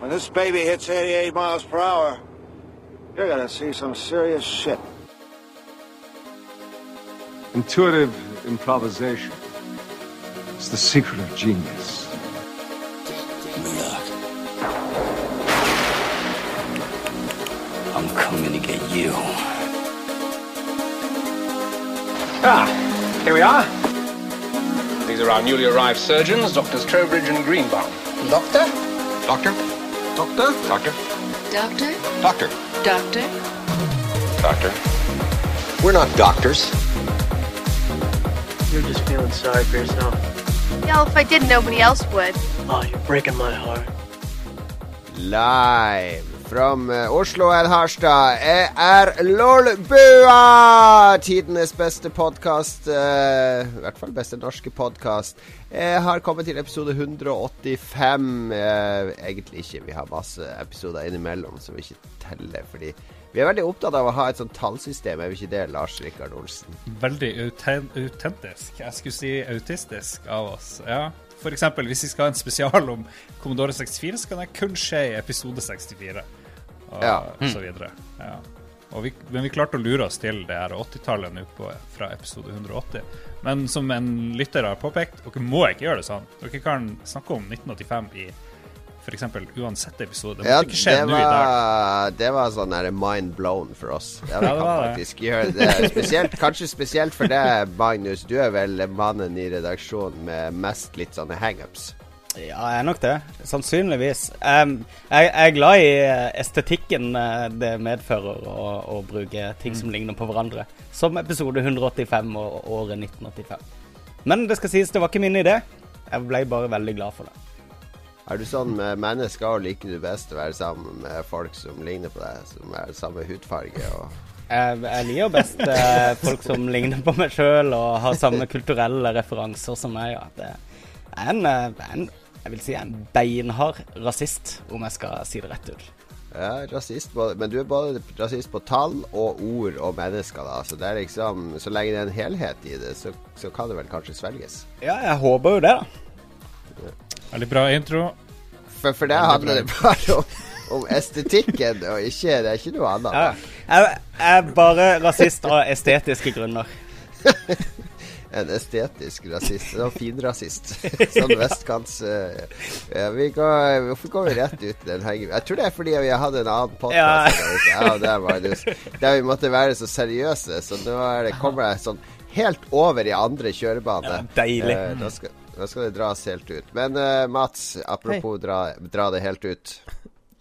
When this baby hits 88 miles per hour, you're gonna see some serious shit. Intuitive improvisation. It's the secret of genius. Murdoch. I'm coming to get you. Ah, here we are. These are our newly arrived surgeons, Doctors Trowbridge and Greenbaum. Doctor? Doctor? Doctor? Doctor? Doctor? Doctor? Doctor? Doctor. We're not doctors. You're just feeling sorry for yourself. Yeah, if I didn't, nobody else would. Oh, you're breaking my heart. Live from uh, Oslo and Harstad Jeg er Lolbua! Tidenes beste podkast. I hvert fall beste norske podkast. Jeg har kommet til episode 185. Eh, egentlig ikke. Vi har masse episoder innimellom som vi ikke teller. Fordi vi er veldig opptatt av å ha et sånt tallsystem. Er vi ikke det, Lars Rikard Olsen? Veldig autentisk. Jeg skulle si autistisk av oss. Ja. Eksempel, hvis vi skal ha en spesial om Commodore 64, så kan det kun skje i episode 64. Og Ja. så videre. Ja. Og vi, men vi klarte å lure oss til det her 80-tallet nå fra episode 180. Men som en lytter har påpekt, dere må ikke gjøre det sånn. Dere kan snakke om 1985 i f.eks. uansett episode. Det Ja, ikke skje nå i dag. det var sånn der mind blown for oss. Ja, vi Ja, kan det. faktisk gjøre det. Spesielt, kanskje spesielt for deg, Magnus. Du er vel mannen i redaksjonen med mest litt sånne hangups. Ja, jeg er nok det. Sannsynligvis. Um, jeg, jeg er glad i eh, estetikken eh, det medfører å, å bruke ting som ligner på hverandre. Som episode 185 og året 1985. Men det skal sies, det var ikke min idé. Jeg ble bare veldig glad for det. Er du sånn med mennesker og liker du best å være sammen med folk som ligner på deg, som er samme hudfarge og Jeg, jeg liker best eh, folk som ligner på meg sjøl og har samme kulturelle referanser som meg. Ja. Det er en, en jeg vil si en beinhard rasist, om jeg skal si det rett ut. Ja, rasist Men du er både rasist på tall og ord og mennesker, da. Så det er liksom Så lenge det er en helhet i det, så, så kan det vel kanskje svelges. Ja, jeg håper jo det, da. Veldig bra intro. For, for det handler det bare om, om estetikken, og ikke Det er ikke noe annet. Ja. Jeg, jeg er bare rasist av estetiske grunner. En estetisk rasist. En finrasist. sånn vestkants... Uh, ja, vi går, hvorfor går vi rett ut den hengen? Jeg tror det er fordi vi hadde en annen podkast Ja. ja, der, Magnus, der vi måtte være så seriøse. Så nå er det, kommer jeg sånn helt over i andre kjørebane. Ja, deilig. Uh, da, skal, da skal det dras helt ut. Men uh, Mats, apropos dra, dra det helt ut.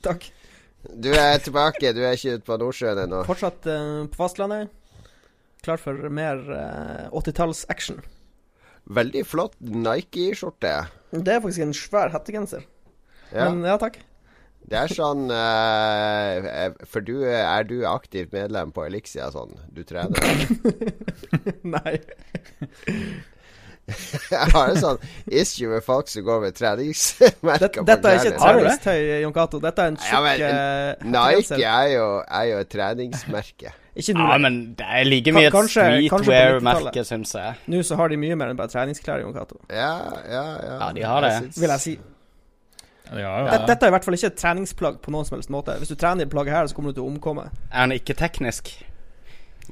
Takk. Du er tilbake. Du er ikke ute på Nordsjøen ennå. Fortsatt uh, på fastlandet. Klar for mer uh, 80-talls-action. Veldig flott Nike-skjorte. Det er faktisk en svær hettegenser. Ja. Men ja, takk. Det er sånn eh, For du er du aktivt medlem på Elixia sånn? Du trener? Nei. Jeg har en sånn issue med folk som går med treningsmerker Dette, er ikke et treningstøy, Jon Cato. Dette er en tjukk ja, Nike er jo, er jo et treningsmerke. Ikke nå. Ja, men det er like mye et streetwear-merke, syns jeg. Nå så har de mye mer enn bare treningsklær, Jon Cato. Ja, ja, ja. Ja, de har det. Jeg Vil jeg si. Ja, ja. Dette er i hvert fall ikke et treningsplagg på noen som helst måte. Hvis du trener i plagget her, så kommer du til å omkomme. Er den ikke teknisk?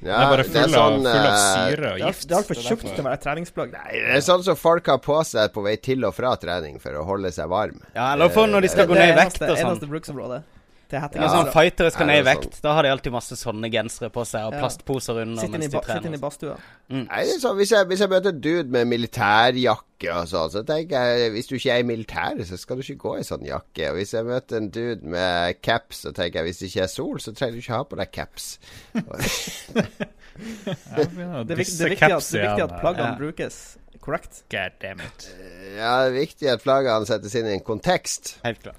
Ja, det er bare full, av, full av eh, syre og er, gift. det er altfor Det er tjukt til å være treningsplagg. Nei, Det er sånn som folk har på seg på vei til og fra trening for å holde seg varm. Ja, eller for når de skal Det gå ned i er vekt eneste, og sånn. eneste bruksområdet. Det Ja, hettegensere. sånn fightere skal ned i vekt. Da har de alltid masse sånne gensere på seg og Ja. plastposer under Sitt mens de trener. sitt inn i badstua. Nei, det er sånn, hvis, jeg, hvis jeg møter en dude med militærjakke og sånn, så tenker jeg hvis du ikke er i militæret, så skal du ikke gå i sånn jakke. Og hvis jeg møter en dude med caps, så tenker jeg hvis det ikke er sol, så trenger du ikke ha på deg caps. Ja, Det er, viktig, det er viktig, at, det er viktig at plaggene Ja. brukes korrekt. God damn it. Ja, det er viktig at flaggene settes inn i en kontekst. Helt klart.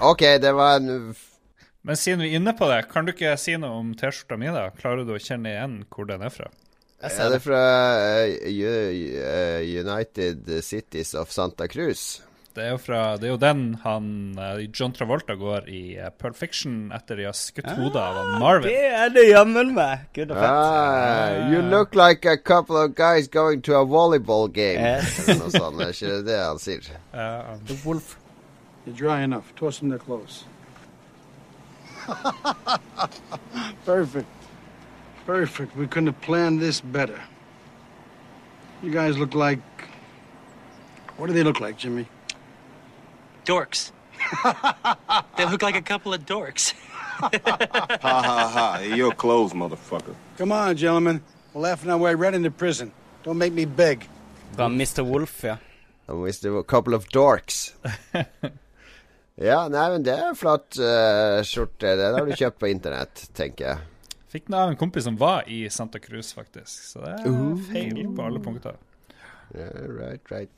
OK, det var en Men siden vi er inne på det, kan du ikke si noe om T-skjorta mi, da? Klarer du å kjenne igjen hvor den er fra? Jeg Er ser det fra eh, eh, United Cities of Santa Cruz? Det er jo, fra, det er jo den han eh, John Travolta går i Pearl Fiction etter de har skutt hodet av Marvin. Det er det jammen meg. Gud og fett. Ah, you look like a couple of guys going to a volleyball game. Yes. Eller noe sånt. Er ikke det det han sier? Ja, The Wolf. You're dry enough. Toss them their clothes. Perfect. Perfect. We couldn't have planned this better. You guys look like. What do they look like, Jimmy? Dorks. they look like a couple of dorks. Ha ha ha. Your clothes, motherfucker. Come on, gentlemen. We're laughing our way right into prison. Don't make me beg. Fra Mr. Wolf, yeah, ja. And with a couple of dorks. ja, nei, men det er en flott uh, skjorte. Den har du kjøpt på internett, tenker jeg. Fikk den av en kompis som var i Santa Cruz, faktisk. Så det er Uh. feil på alle punkter. Yeah, right, right.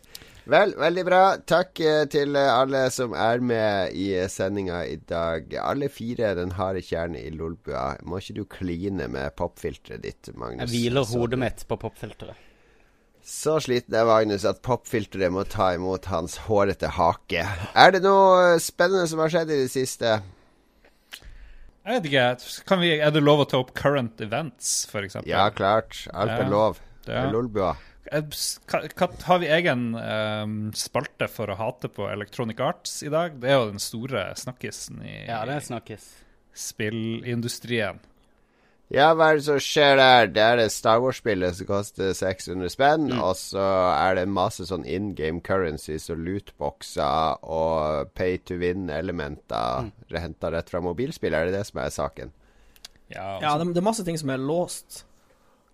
Vel, veldig bra. Takk eh, til eh, alle som er med i sendinga i dag. Alle fire den harde kjernen i Lolbua. Må ikke du kline med popfilteret ditt, Magnus? Jeg hviler hodet mitt på popfilteret. Så sliten er Magnus at popfilteret må ta imot hans hårete hake. Er det noe spennende som har skjedd i det siste? Jeg vet ikke, kan vi, Er det lov å ta opp current events, f.eks.? Ja, klart. Alt er lov. Det er Lolbua. Eh, Har vi egen um, spalte for å hate på Electronic Arts i dag? Det er jo den store snakkisen i Ja, det snakkes. spillindustrien. Ja, hva er det som skjer der? Det er det Star Wars-spillet som koster 600 spenn, og så er det masse sånn in game currencies og lootboxer og pay to win-elementer mm. henta rett fra mobilspill. Er det det som er saken? Ja, Ja, det, det er masse ting som er låst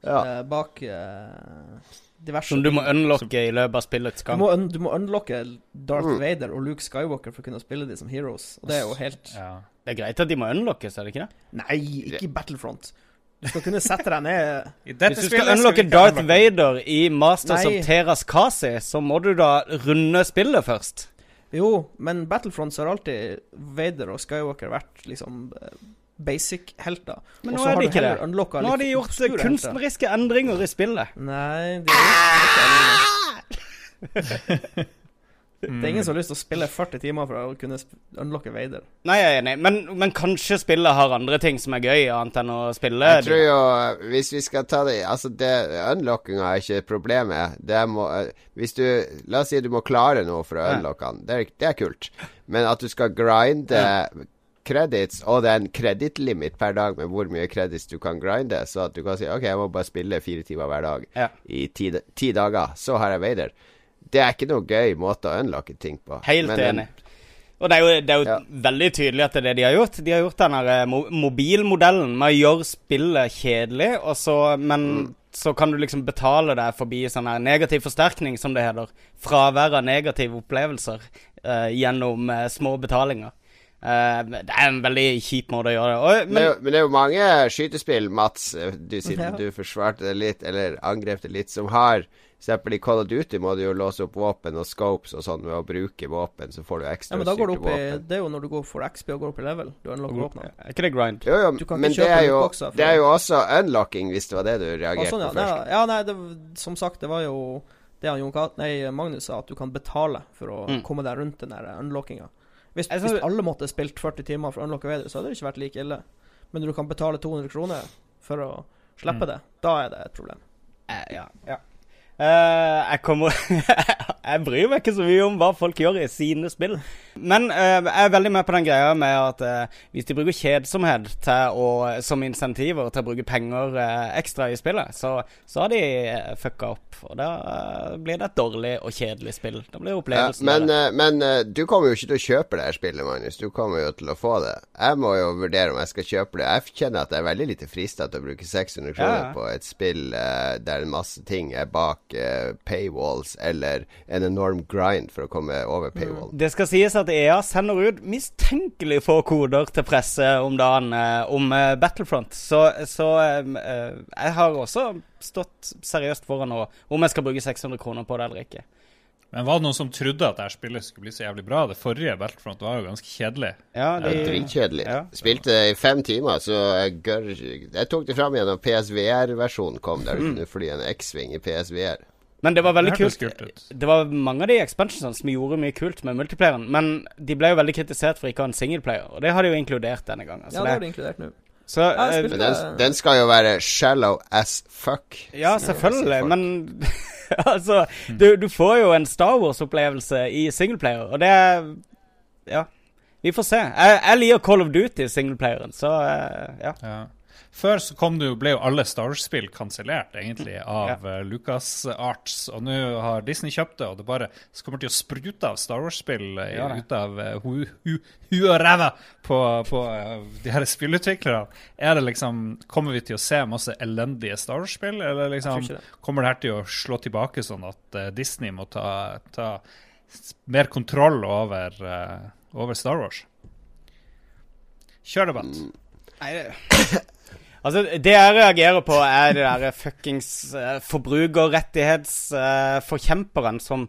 Ja. eh, bak eh, diverse Som du må unlocke i løpet av spillets Du gang. må, du må unlocke Darth Mm. Vader og Luke Skywalker for å kunne spille de som heroes. Og det er jo helt ja. Det er greit at de må unlockes, er det ikke det? Nei, ikke i Battlefront. Du skal kunne sette deg ned I dette Hvis du skal unlocke Darth unlocke- Vader i Masters Nei. of Teras Kasi, så må du da runde spillet først. Jo, men Battlefront så har alltid Vader og Skywalker vært liksom eh, basic-helter. Men nå er har det ikke det. Nå har de gjort helter. kunstneriske endringer i spillet. Nei, de ikke. Det er ingen som har lyst til å spille 40 timer for å kunne unlocke Vader. Nei, jeg er enig, men, men kanskje spillet har andre ting som er gøy, annet enn å spille Jeg tror jo Hvis vi skal ta det Altså, det unlockinga er ikke problemet. Det må Hvis du La oss si du må klare noe for å unlocke den. Det er, det er kult. Men at du skal grinde credits, og det er en kredittlimit per dag med hvor mye credits du kan grinde, så at du kan si OK, jeg må bare spille fire timer hver dag Ja. i ti, ti dager, så har jeg Vader. Det er ikke noe gøy måte å unlocke ting på. Helt Men enig. Og det er jo, det er jo Ja. veldig tydelig at det er det de har gjort. De har gjort den eh, mo mobilmodellen med å gjøre spillet kjedelig, så, men så kan du liksom betale deg forbi sånn her negativ forsterkning, som det heter. Fravær av negative opplevelser eh, gjennom eh, små betalinger. Eh, det er en veldig kjip måte å gjøre det og, Men, det Men det er jo mange skytespill, Mats, eh, du, siden Ja. du forsvarte det litt, eller angrep det litt, som har eksempel i Call of Duty må du jo låse opp våpen og scopes og sånn ved å bruke våpen, så får du ekstra Ja, men da går du opp i våpen. Det er jo når du går for XP og går opp i level. Du unlocker våpnene. er ikke det grind? Jo, jo, men det er, jo, for- det er jo også unlocking, hvis det var det du reagerte ah, sånn, ja. på først. Ja, nei, det, som sagt, det var jo det han Jon Kat- nei, Magnus sa, at du kan betale for å Mm. komme deg rundt den der unlockinga. Hvis, hvis alle måtte spilt 40 timer for å unlocke Vader, så hadde det ikke vært like ille. Men når du kan betale 200 kroner for å slippe Mm. det, da er det et problem. Eh, ja, ja. Uh, jeg kommer Jeg bryr meg ikke så mye om hva folk gjør i sine spill. Men eh, jeg er veldig med på den greia med at eh, hvis de bruker kjedsomhet å, som insentiver til å bruke penger eh, ekstra i spillet, så, så har de uh, fucka opp. Og da eh, blir det et dårlig og kjedelig spill. Da blir Ja, opplevelsen men, av det. eh, men eh, du kommer jo ikke til å kjøpe det her spillet, Magnus. Du kommer jo til å få det. Jeg må jo vurdere om jeg skal kjøpe det. Jeg kjenner at det er veldig lite frista til å bruke 600 kroner Ja. på et spill eh, der en masse ting er bak eh, paywalls, eller en enorm grind for å komme over paywall. Det skal sies at EA sender ut mistenkelig få koder til presse om dagen eh, om eh, Battlefront. Så, så eh, eh, jeg har også stått seriøst foran nå om jeg skal bruke 600 kroner på det eller ikke. Men var det noen som trodde at dette spillet skulle bli så jævlig bra? Det forrige Battlefront var jo ganske kjedelig. Ja, Det er dritkjedelig. Ja. Spilte i fem timer, så jeg, gør, jeg tok det fram igjen da PSVR-versjonen kom, der du Mm. kunne fly en X-Wing i PSVR. Men det var veldig Det kult. kult. Det var mange av de expansionsene som gjorde mye kult med multiplayeren, men de ble jo veldig kritisert for ikke å ha en singleplayer, og det har de jo inkludert denne gangen. Ja, det har de inkludert nå. så, Ja, eh, Men den, den skal jo være shallow as fuck. Ja, selvfølgelig, fuck. men altså du, du får jo en Star Wars-opplevelse i singleplayer, og det ja. Vi får se. Jeg, jeg liker Call of Duty, singleplayeren, så eh, ja. Ja. Før så kom det jo, ble jo alle Star Wars-spill kansellert, egentlig, av ja. Lucas Arts. Og nå har Disney kjøpt det, og det bare så kommer til å sprute av Star Wars-spill eh, Ja, ut av uh, hu, hu, og ræva på, på eh, de her spillutviklerne. Er det liksom Kommer vi til å se masse elendige Star Wars-spill, eller liksom det. kommer det her til å slå tilbake sånn at uh, Disney må ta, ta mer kontroll over, eh, over Star Wars? Kjør debatt. Nei, det Altså, det jeg reagerer på, er det derre fuckings uh, forbrukerrettighetsforkjemperen som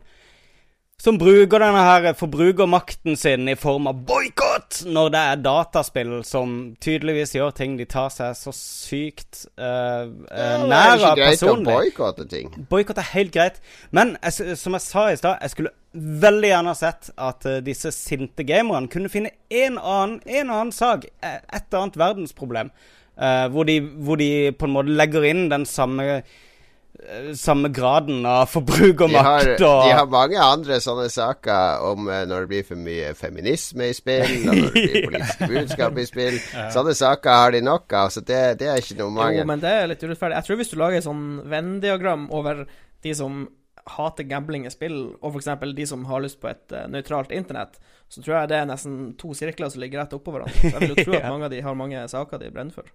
som bruker denne her forbrukermakten sin i form av boikott når det er dataspill som tydeligvis gjør ting de tar seg så sykt uh, Det er nær ikke greit å personlig. boikotte ting. Boikott er helt greit. Men jeg, som jeg sa i stad, jeg skulle veldig gjerne sett at uh, disse sinte gamerne kunne finne en annen, en annen sak, eh, et annet verdensproblem, eh, hvor, de, hvor de på en måte legger inn den samme eh, samme graden av De har, de har mange andre sånne saker om eh, når det blir for mye feminisme i spill, og når det blir politiske budskap i spill. Ja. Sånne saker har de nok av, så det, det er ikke noe Jo, men det er litt urettferdig. Jeg tror hvis du lager et sånn Venn-diagram over de som hater gambling i spill, og f.eks. de som har lyst på et uh, nøytralt internett, så tror jeg det er nesten to sirkler som ligger rett oppå hverandre. Så jeg vil jo tro at mange av de har mange saker de brenner for.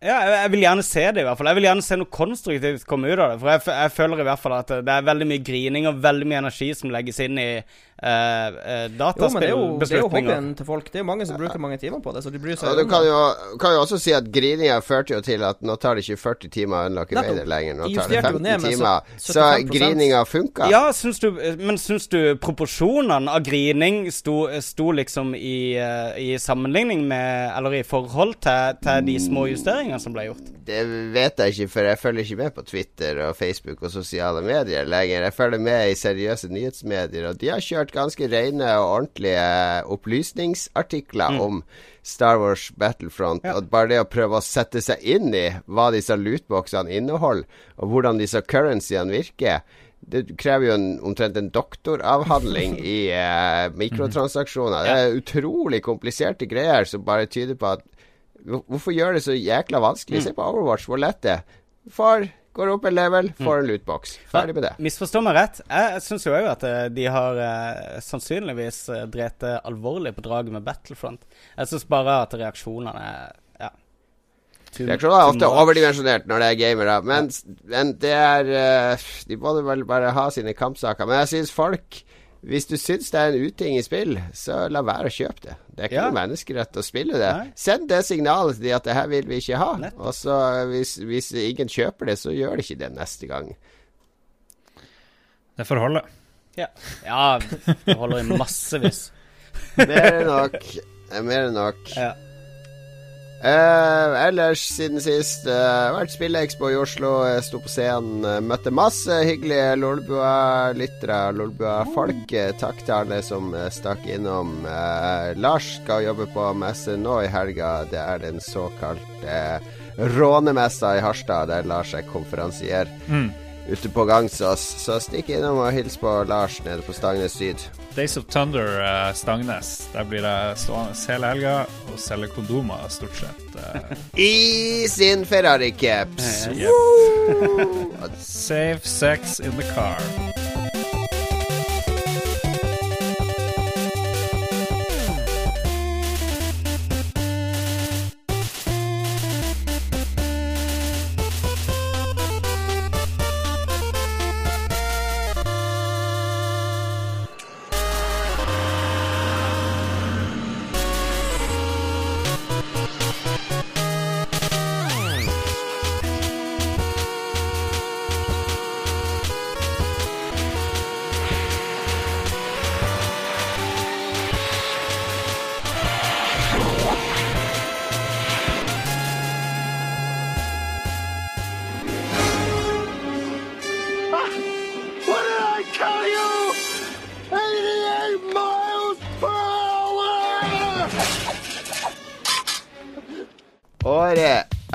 Ja, jeg, jeg vil gjerne se det, i hvert fall. Jeg vil gjerne se noe konstruktivt komme ut av det. For jeg, jeg føler i hvert fall at det er veldig mye grining og veldig mye energi som legges inn i uh, uh, det er jo, det er dataspillbeslutninger. hobbyen til folk. Det er jo mange som bruker mange timer på det, så de bryr seg Og du kan jo, kan jo også si at grininga førte jo til at nå tar det ikke 40 timer å unlocke. Vader lenger. Nå tar det justerte 15 ned timer. så- Så 75%. grininga funka. Ja, syns du, men syns du proporsjonene av grining sto, sto liksom i, eh, i sammenligning med Eller i forhold til, til de små justeringene som ble gjort? Det vet jeg ikke, for jeg følger ikke med på Twitter og Facebook og sosiale medier lenger. Jeg følger med i seriøse nyhetsmedier, og de har kjørt ganske rene og ordentlige opplysningsartikler Mm. om Star Wars Battlefront. Og bare det å prøve å sette seg inn i hva disse lootboxene inneholder, og hvordan disse currencyene virker det krever jo en, omtrent en doktoravhandling i eh, mikrotransaksjoner. Det er utrolig kompliserte greier som bare tyder på at Hvorfor gjør det så jækla vanskelig? Mm. Se på Overwatch, hvor lett det er. Far går opp en level, får en lootbox. Ferdig med det. Misforstå meg rett. Jeg, syns jo òg at eh, de har eh, sannsynligvis uh, drept alvorlig på draget med Battlefront. Jeg syns bare at reaksjonene ja. Reaksjonene er ofte overdimensjonert når det er gamere, men, men det er eh, De må vel bare ha sine kampsaker. Men jeg syns folk Hvis du syns det er en uting i spill, så la være å kjøpe det. Det er ikke Ja. noe menneskerett å spille det. Nei. Send det signalet til de at det her vil vi ikke ha. Og så hvis, hvis ingen kjøper det, så gjør de ikke det neste gang. Det får holde. Ja, ja det holder i massevis. Mer enn nok. Er Mer enn nok. Ja. Eh, ellers, siden sist, uh, vært spillekspo i Oslo. Jeg sto på scenen, uh, møtte masse hyggelige Lolbua-lyttere, Lolbua-folk. Uh, takk til alle som stakk innom. Lars skal jobbe på messe nå i helga. Det er den såkalte rånemessa i Harstad, der Lars er konferansier. Mm. Ute på Gangsås. Så stikk innom og hils på Lars nede på Stangnes Syd. Days of Thunder uh, Stangnes. Der blir jeg stående hele helga og selge kondomer, stort sett. Uh. I sin Ferrari-caps. Yep. Safe sex in the car.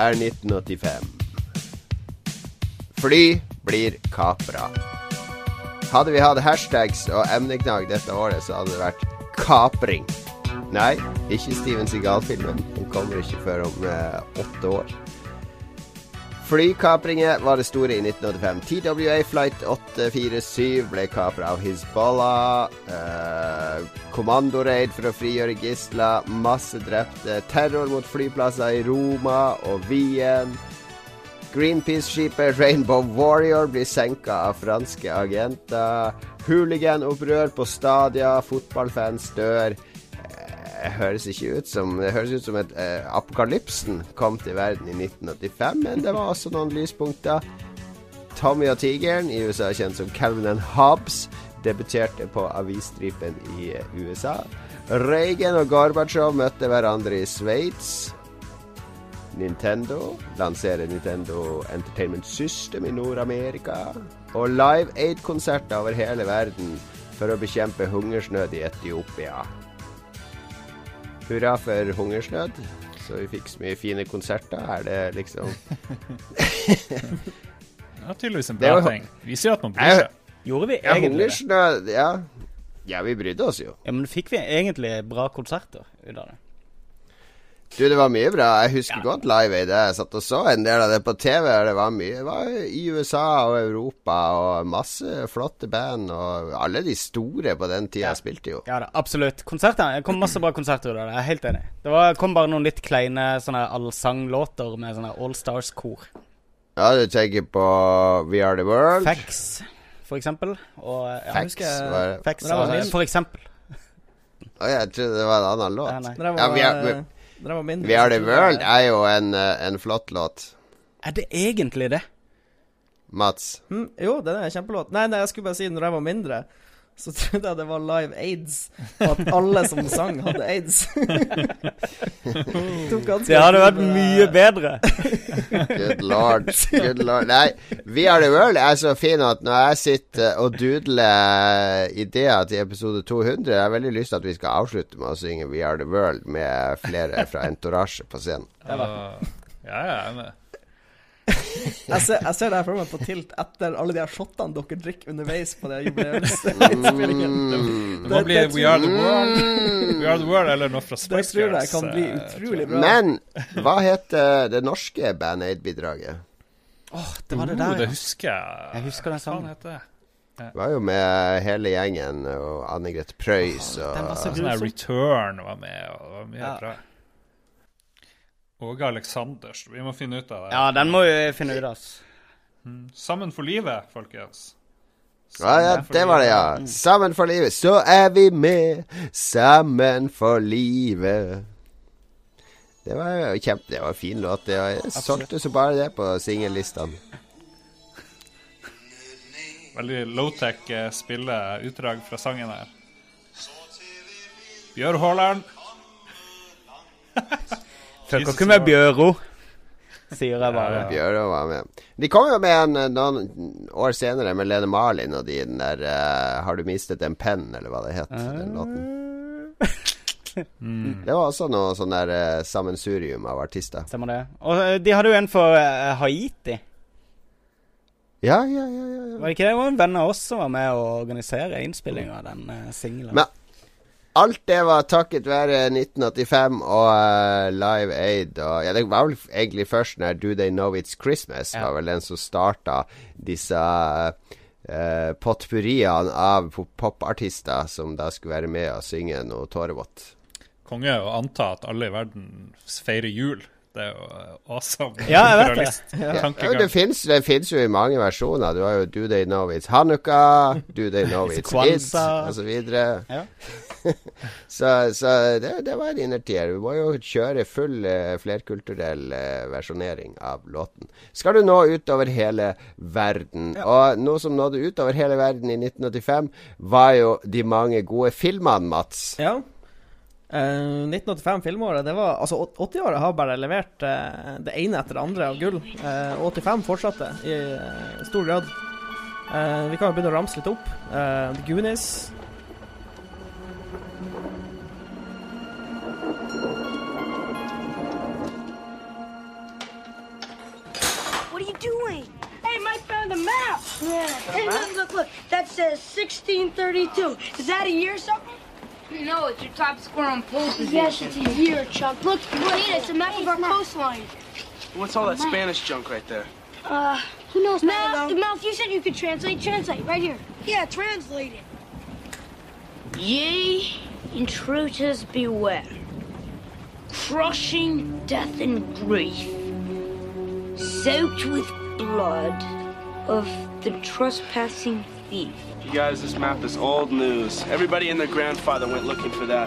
Er 1985. Fly blir kapra. Hadde vi hatt hashtags og emneknagg dette året, så hadde det vært kapring. Nei, ikke Steven Seagal-filmen. Den kommer ikke før om eh, åtte år. Flykapringer var det store i 1985. TWA Flight 847 ble kapra av Hizbollah. Eh, kommandoraid for å frigjøre gisler. Masse drepte. Terror mot flyplasser i Roma og Wien. Greenpeace-skipet Rainbow Warrior blir senka av franske agenter. Hooligan-opprør på Stadia. Fotballfans dør. Eh, høres ikke ut som Det høres ut som at eh, apokalypsen kom til verden i 1985, men det var også noen lyspunkter. Tommy og tigeren, i USA kjent som Calvin and Hobbes, debuterte på avisstripen i eh, USA. Reagan og Gorbatsjov møtte hverandre i Sveits. Nintendo lanserer Nintendo Entertainment System i Nord-Amerika. Og Live Aid-konserter over hele verden for å bekjempe hungersnød i Etiopia. Hurra for hungersnød. Så vi fikk så mye fine konserter. Er det liksom Det er tydeligvis en bra ting. Viser jo at man bryr seg. Gjorde vi egentlig det? hungersnød Ja. ja, vi brydde oss jo. Ja, men fikk vi egentlig bra konserter ut av det? Du, det var mye bra. Jeg husker godt Live Aid. Jeg satt og så en del av det på TV. Det var mye det var i USA og Europa og masse flotte band. Og alle de store på den tida spilte jo. Ja da, absolutt. Konserter. Det kom masse bra konserter ut av det. Jeg er helt enig. Det var, kom bare noen litt kleine sånne allsanglåter med sånne All Stars-kor. Ja, du tenker på We Are The World. Fax, for eksempel. Og ja, Fax, husker- var det- Fax, det var altså, for eksempel. Å, jeg trodde det var en annen låt. Nei, nei. Ja, vi er, Are, We Are The World er jo en, eh, en flott låt. Er det egentlig det? Mats. Hm, jo, den er en kjempelåt. Nei, nei, jeg skulle bare si når jeg var mindre, så trodde jeg det var Live Aids, og at alle som sang, hadde aids. Tok Det hadde vært mye bedre. Good lord. Good lord. Nei, We Are The World er så fin at når jeg sitter og dudler ideer til episode 200, jeg har veldig lyst til at vi skal avslutte med å synge We Are The World med flere fra Entourage på scenen. Ja, ja, jeg er med. Jeg ser, jeg ser det her for meg på tilt etter alle de her shotene dere drikker underveis på det jubileumsinnspillingen. Mm. Det må bli We Are The World. We Are The World eller noe fra Det tror jeg kan bli eh, utrolig bra. Men hva heter det norske Band Aid-bidraget? Åh, det var det der. der, det husker jeg. Jeg husker den sangen. heter det? Var jo med hele gjengen og Anne Grete Preus og den var så Sånn grusom. Return var med, og det var mye Ja. bra. Åge Aleksanders. Vi må finne ut av det. Ja, den må vi finne ut av. Sammen for livet, folkens. Ja, ja, det var det, ja. Sammen for livet. Så er vi med, sammen for livet. Det var jo kjempe Det var en fin låt. Det var, jeg solgte så bare det på singellistene. Veldig low-tech eh, spille utdrag fra sangen her. Bjørn Haaland. Fucker ikke med Bjøro, sier jeg bare. Bjørå var med. De kom jo med en noen år senere med Lene Marlin og de den der uh, 'Har du mistet en penn', eller hva det het. Den låten. Det var også noe sånn der uh, sammensurium av artister. Stemmer det. Og uh, de hadde jo en for uh, Haiti. Ja, ja, ja, ja, ja. Var det ikke det? Det var en venn av oss som var med å organisere innspillinga av den uh, singelen. Men alt det var takket være 1985 og uh, Live Aid og Ja, det var vel egentlig først når Do They Know It's Christmas Ja. var vel den som starta disse uh, potpurriene av popartister som da skulle være med og synge noe tårevått. Konge å anta at alle i verden feirer jul. Det er jo awesome. Ja, jeg vet det. Ja. Ja, det fins jo i mange versjoner. Du har jo Do They Know It's Hanukka, Do They Know It's It, osv. Ja. så så det, det var en innertier. Vi må jo kjøre full uh, flerkulturell uh, versjonering av låten. Skal du nå utover hele verden. Og noe som nådde utover hele verden i 1985, var jo de mange gode filmene, Mats. Ja. Eh, 1985 filmåret, det var Altså, 80-året har bare levert uh, det ene etter det andre av gull. Uh, 85 fortsatte i eh, stor grad. Eh, vi kan jo begynne å ramse litt opp. Eh, The Goonies. What are you doing? Hey, Mike found a map. Yeah. Hey, look, look, look. That says 1632. Is that a year or something? You know, it's your top score on pole position. Yes, it's a year, Chuck. Look, wait, it's a map of our coastline. What's all that Spanish junk right there? Uh, who knows? Mouth, Mouth, you said you could translate. Translate, right here. Yeah, translate it. Ye intruders beware. Crushing death and grief. Soaked with blood of the trespassing thief. You guys, this map is old news. Everybody and their grandfather went looking for that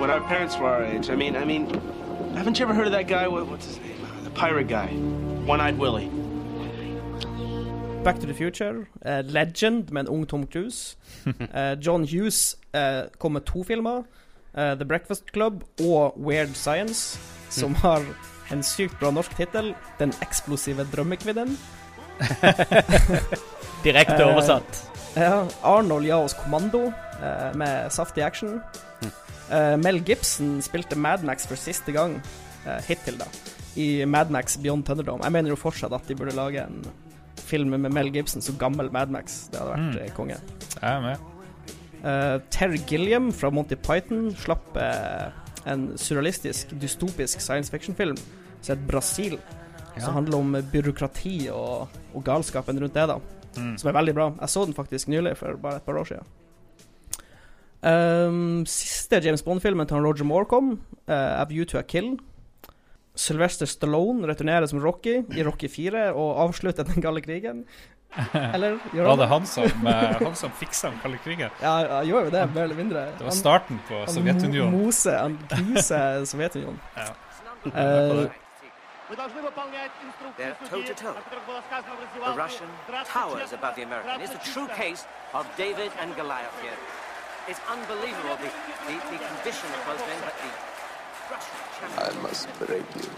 when our parents were our age. I mean, I mean, haven't you ever heard of that guy? What, what's his name? The pirate guy, One-Eyed Willie. Back to the Future, uh, Legend med en ung Tom Cruise. Uh, John Hughes uh, kom med to filmer. The Breakfast Club og Weird Science, som Mm. har en sykt bra norsk tittel. Den eksplosive drømmekvinnen. Direkte oversatt. Ja. Arnold ga oss kommando eh, med saftig action. Eh, Mel Gibson spilte Madmax for siste gang, eh, hittil, da, i Madmax Beyond Thunderdome. Jeg mener jo fortsatt at de burde lage en film med Mel Gibson som gammel Madmax. Det hadde vært Mm. eh, konge. Jeg er med. Eh, Terry Gilliam fra Monty Python slapp eh, en surrealistisk, dystopisk science fiction-film som heter Brasil. Ja. Som handler om eh, byråkrati og, og galskapen rundt det, da. Mm. Som er veldig bra. Jeg så den faktisk nylig, for bare et par år siden. Um, siste James Bond-filmen til han Roger Moore kom, uh, A View to a Kill. Sylvester Stallone returnerer som Rocky i Rocky 4 og avslutter den kalde krigen. Eller gjør Var det han som, eh, han som fiksa den kalde krigen? Ja, han gjør jo det, mer eller mindre. Det var starten på han Sovjetunionen. Han Mose, han gruser Sovjetunionen. Ja. Eh, They're toe to toe. The Russian towers above the American. It's the true case of David and Goliath here. It's unbelievable the, the, the condition of both men, but the Russian champion. I must break you.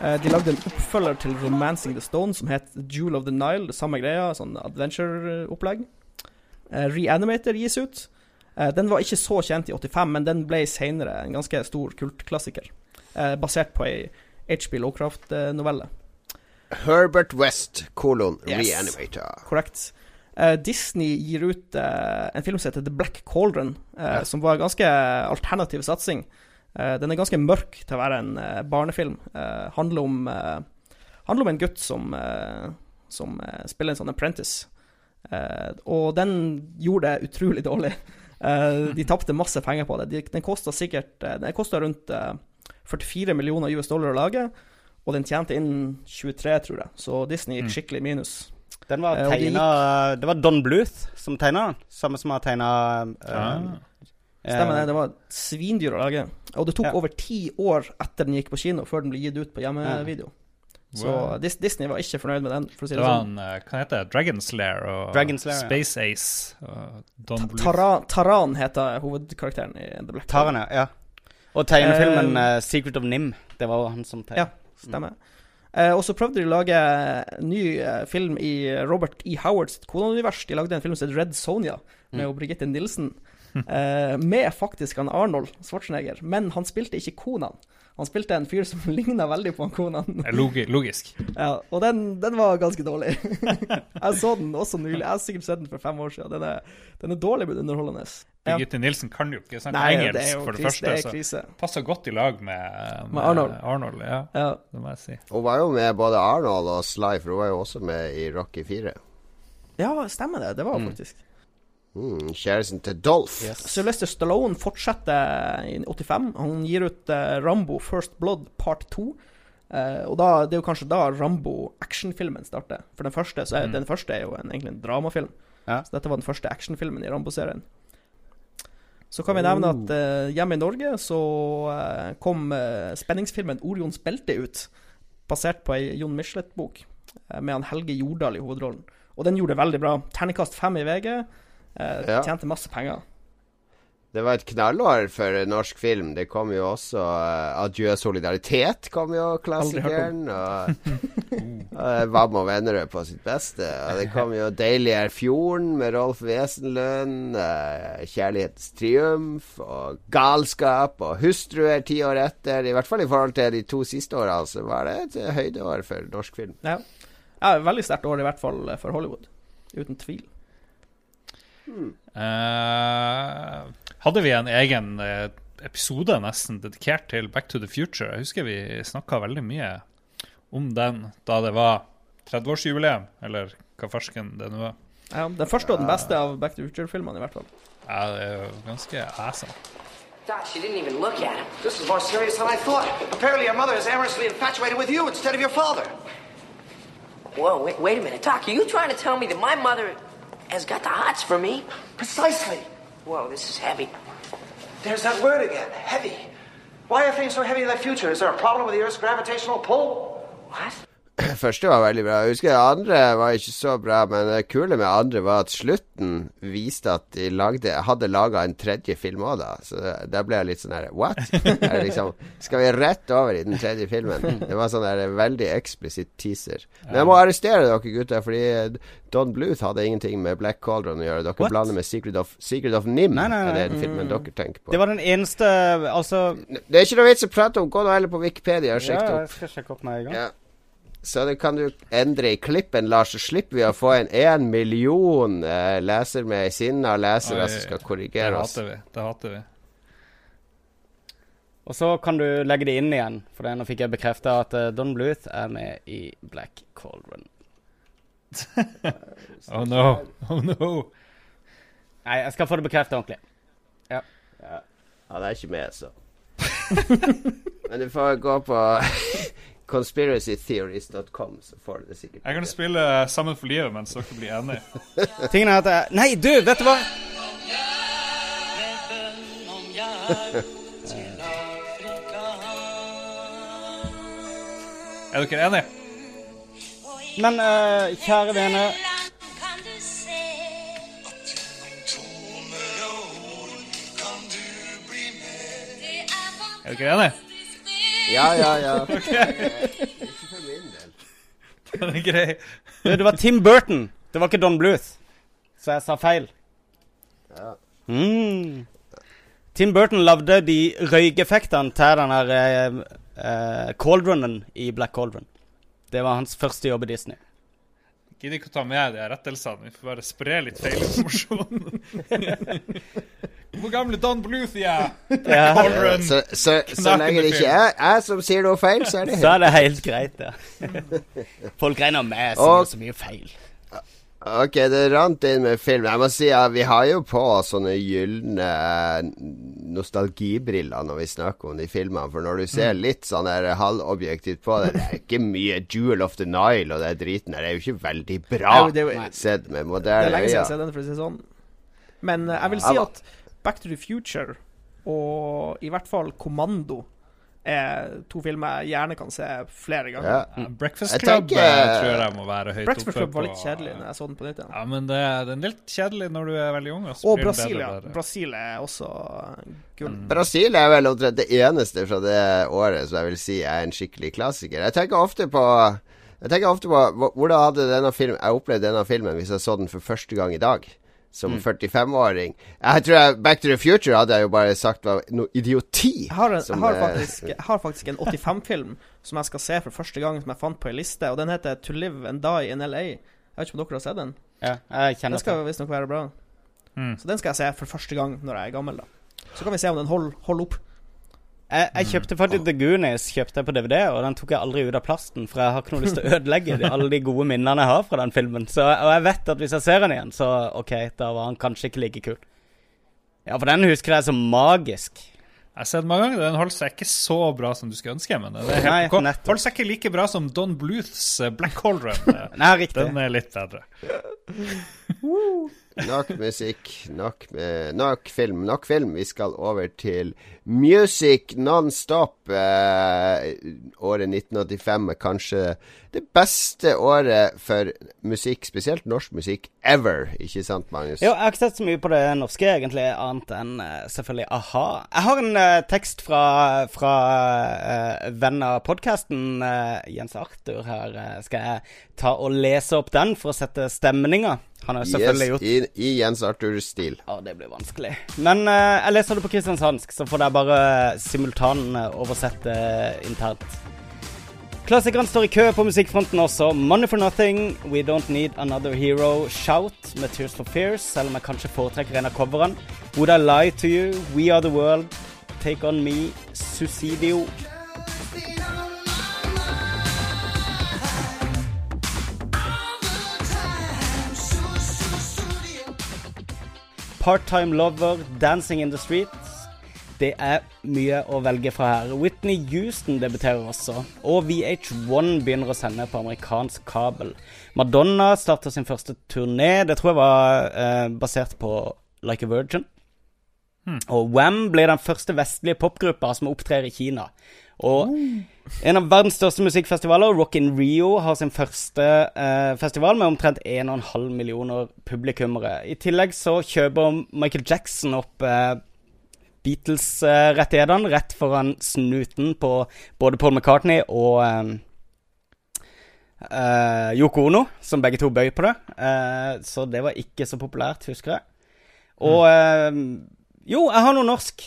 eh, de lagde en oppfølger til 'Romancing the Stone' som het 'Jewel of the Nile'. Det samme greia, sånn adventure-opplegg. Eh, Reanimator gis ut. Eh, den var ikke så kjent i 85, men den ble senere en ganske stor kultklassiker. Eh, basert på ei HB Lowcraft-novelle. Herbert West, kolon, Yes. Reanimator. Korrekt. Eh, Disney gir ut eh, en film som heter The Black Cauldron, eh, Ja. som var en ganske alternativ satsing. Den er ganske mørk til å være en barnefilm. Handler, om, handler om en gutt som, som spiller en sånn apprentice. Og den gjorde det utrolig dårlig. De tapte masse penger på det. De, den kosta sikkert Den kosta rundt 44 millioner US dollar å lage, og den tjente inn 23, tror jeg. Så Disney gikk skikkelig minus. Den var tegna og de gikk... Det var Don Bluth som tegna den. Samme som har tegna Ah. Stemmer det. Det var svindyr å lage. Og det tok Ja. over ti år etter den gikk på kino, før den ble gitt ut på hjemmevideo. Så Wow. Dis Disney var ikke fornøyd med den, for å si Det det var sånn. en, eh, hva heter det, Dragon Slayer og Dragon Slayer, ja. Space Ace og Don Bluth. Taran, Taran heter hovedkarakteren i The Black Taran, ja. Og tegnefilmen eh, 'Secret of Nim'. Det var jo han som tegnet. Ja, stemmer. Eh, og så prøvde de å lage ny uh, film i Robert E. Howards koneunivers. De lagde en film som heter Red Sonja, med Mm. Brigitte Nilsen. Uh, med faktisk han Arnold Schwarzenegger, men han spilte ikke konaen. Han spilte en fyr som ligna veldig på han konaen. Logi logisk. Ja, og den, den var ganske dårlig. jeg så den også nylig. Jeg har sikkert sett den for fem år siden. Den er, den er dårlig, men underholdende. Ja. Birgitte Nilsen kan jo ikke snakke Nei, det er engelsk, jo for det krise, første. det er så passer godt i lag med, Med Arnold. Arnold ja. Ja. Det må jeg si. Hun var jo med både Arnold og Sly, for hun var jo også med i Rocky 4. Ja, stemmer det. Det var Mm. faktisk. Mm, Kjæresten til Dolph. Sylvester Stallone fortsetter i 85. Han gir ut uh, Rambo First Blood Part 2. Uh, og da, det er jo kanskje da Rambo actionfilmen starter. For den første, så er, Mm. den første er jo en, egentlig en dramafilm. Ja. Så dette var den første actionfilmen i Rambo-serien. Så kan vi nevne at uh, hjemme i Norge så eh, kom eh, spenningsfilmen Orions belte ut. Basert på ei Jon Michelet-bok eh, med han Helge Jordal i hovedrollen. Og den gjorde det veldig bra. Terningkast fem i VG. Eh, Ja. Tjente masse penger. Det var et knallår for norsk film. Det kom jo også uh, Adjø solidaritet, kom jo klassikeren. Og uh, Vam og Vennerød på sitt beste. Og det kom jo Deilig er fjorden med Rolf Wesenlund. Uh, Kjærlighetens triumf og Galskap og Hustruer ti år etter. I hvert fall i forhold til de to siste åra, så var det et høydeår for norsk film. Ja. ja veldig sterkt år, i hvert fall eh, for Hollywood. Uten tvil. Eh, hadde vi en egen eh, episode nesten dedikert til Back to the Future. Jeg husker vi snakka veldig mye om den da det var 30-årsjubileum, eller hva farsken det nå er. Ja, den første og den beste av Back to the Future-filmene, i hvert fall. Ja, det er jo ganske awesome. Doc, she didn't even look at him. This is more serious than I thought. Apparently, your mother is amorously infatuated with you instead of your father. Whoa, wait, wait a minute. Doc, are you trying to tell me that my mother has got the hots for me? Precisely. Whoa, this is heavy. There's that word again, heavy. Why are things so heavy in the future? Is there a problem with the Earth's gravitational pull? What? Første var veldig bra. Jeg husker andre var ikke så bra, men det kule med andre var at slutten viste at de lagde, hadde laga en tredje film òg, da. Så da ble jeg litt sånn her What? Liksom, skal vi rett over i den tredje filmen? Det var sånn der veldig eksplisitt teaser. Men jeg må arrestere dere gutter, fordi Don Bluth hadde ingenting med Black Cauldron å gjøre. Dere What? blander med Secret of, Secret of Nim. Nei, nei, nei. Er den filmen dere tenker på? Det var den eneste Altså Det er ikke noe vits å prate om. Gå nå heller på Wikipedia og sjekk det Ja, opp. jeg skal sjekke opp med en gang. Ja. Så det kan du endre i klippen, Lars, så slipper vi å få en én million eh, leser med sinna lesere som skal korrigere oss. hater vi. Det hater vi. Og så kan du legge det inn igjen, for det, nå fikk jeg bekrefta at eh, Don Bluth er med i Black Cauldron. Oh no. Oh no. Nei, jeg skal få det bekrefta ordentlig. Ja. Ja. Han er ikke med, så. Men du får gå på conspiracytheories.com, så får du det sikkert. Jeg kan spille Sammen for livet mens dere blir enige. Tingen er at jeg Nei, du, vet du hva? Er dere enige? Men uh, kjære vene Er dere enige? Ja, ja, ja. Okay. Ikke for min del. Den er grei. Du, det var Tim Burton. Det var ikke Don Bluth. Så jeg sa feil. Ja. Mm. Tim Burton lagde de røykeffektene til den her eh, eh, Cauldronen i Black Cauldron. Det var hans første jobb i Disney. Gidder ikke å ta med de rettelsene. Vi får bare spre litt feilinformasjon. Hvor gamle Don Bluth de er? Ja. Så, så, så lenge det ikke er jeg som sier noe feil, så er det Så er det helt greit, ja. Folk regner med som Og- så mye feil. Ok, det rant inn med film. Jeg må si at vi har jo på sånne gylne eh, nostalgibriller når vi snakker om de filmene. For når du ser Mm. litt sånn der halvobjektivt på det, det er ikke mye Jewel of the Nile og det driten der. Det er jo ikke veldig bra Nei, det er sett med Det er lenge siden jeg har sett den, for å si det sånn. Men eh, jeg vil si at Back to the Future og i hvert fall Kommando er to filmer jeg gjerne kan se flere ganger. Ja. Breakfast Jeg Club tenker- eh, tror jeg må være høyt Breakfast oppe Club var litt kjedelig når jeg så den på nytt igjen. Ja, men det, det er litt kjedelig når du er veldig ung. Og, Og Brasil, ja. Brasil er også gull. Brasil er vel omtrent det eneste fra det året som jeg vil si er en skikkelig klassiker. Jeg tenker ofte på Jeg tenker ofte på hvordan hadde denne film, jeg opplevd denne filmen hvis jeg så den for første gang i dag. Som Mm. 45-åring. Jeg tror jeg, Back to the Future hadde jeg jo bare sagt var noe idioti. Jeg har, en, som, jeg, har eh, faktisk, jeg har faktisk en 85-film som jeg skal se for første gang, som jeg fant på ei liste, og den heter To Live and Die in LA. Jeg vet ikke om dere har sett den? Ja, jeg kjenner Den skal visstnok være bra. Mm. Så den skal jeg se for første gang når jeg er gammel, da. Så kan vi se om den holder hold opp. Jeg, jeg kjøpte faktisk The Goonies kjøpte jeg på DVD, og den tok jeg aldri ut av plasten. For jeg har ikke noe lyst til å ødelegge de, alle de gode minnene jeg har fra den filmen. Så, og jeg vet at hvis jeg ser den igjen, så OK, da var han kanskje ikke like kul. Ja, for den husker jeg som magisk. Jeg har sett mange ganger. Den holder seg ikke så bra som du skulle ønske, men den er holder seg ikke like bra som Don Bluths eh, Black Hole Run. Nei, riktig. Den er litt bedre. Nok musikk, nok, uh, nok film, nok film. Vi skal over til Music Non-Stop. Eh, året 1985 er kanskje det beste året for musikk, spesielt norsk musikk, ever. Ikke sant, Magnus? Jo, jeg har ikke sett så mye på det norske, egentlig, annet enn uh, selvfølgelig a-ha. Jeg har en uh, tekst fra, fra uh, venn av podkasten, Jens Arthur, her. Skal jeg ta og lese opp den for å sette stemninga? Han har selvfølgelig yes, gjort i, I Jens Arthur-stil. Ja, det blir vanskelig. Men uh, jeg leser det på kristiansandsk, så får dere bare simultanoversette internt. Klassikerne står i kø på musikkfronten også. 'Money for Nothing', 'We Don't Need Another Hero', 'Shout' med 'Tears for Fears', selv om jeg kanskje foretrekker en av coverne. 'Would I Lie To You', 'We Are The World', 'Take On Me', 'Suicidio'. Part-Time Lover, 'Dancing In The Streets'. Det er mye å velge fra her. Whitney Houston debuterer også, og VH1 begynner å sende på amerikansk kabel. Madonna starter sin første turné. Det tror jeg var eh, basert på Like a Virgin. Hmm. Og Wam blir den første vestlige popgruppa som opptrer i Kina. Og en av verdens største musikkfestivaler, Rock in Rio, har sin første eh, festival med omtrent 1,5 millioner publikummere. I tillegg så kjøper Michael Jackson opp eh, Beatles-rettighetene rett foran snuten på både Paul McCartney og eh, eh, Yoko Ono, som begge to bøy på det. Eh, så det var ikke så populært, husker jeg. Og eh, Jo, jeg har noe norsk.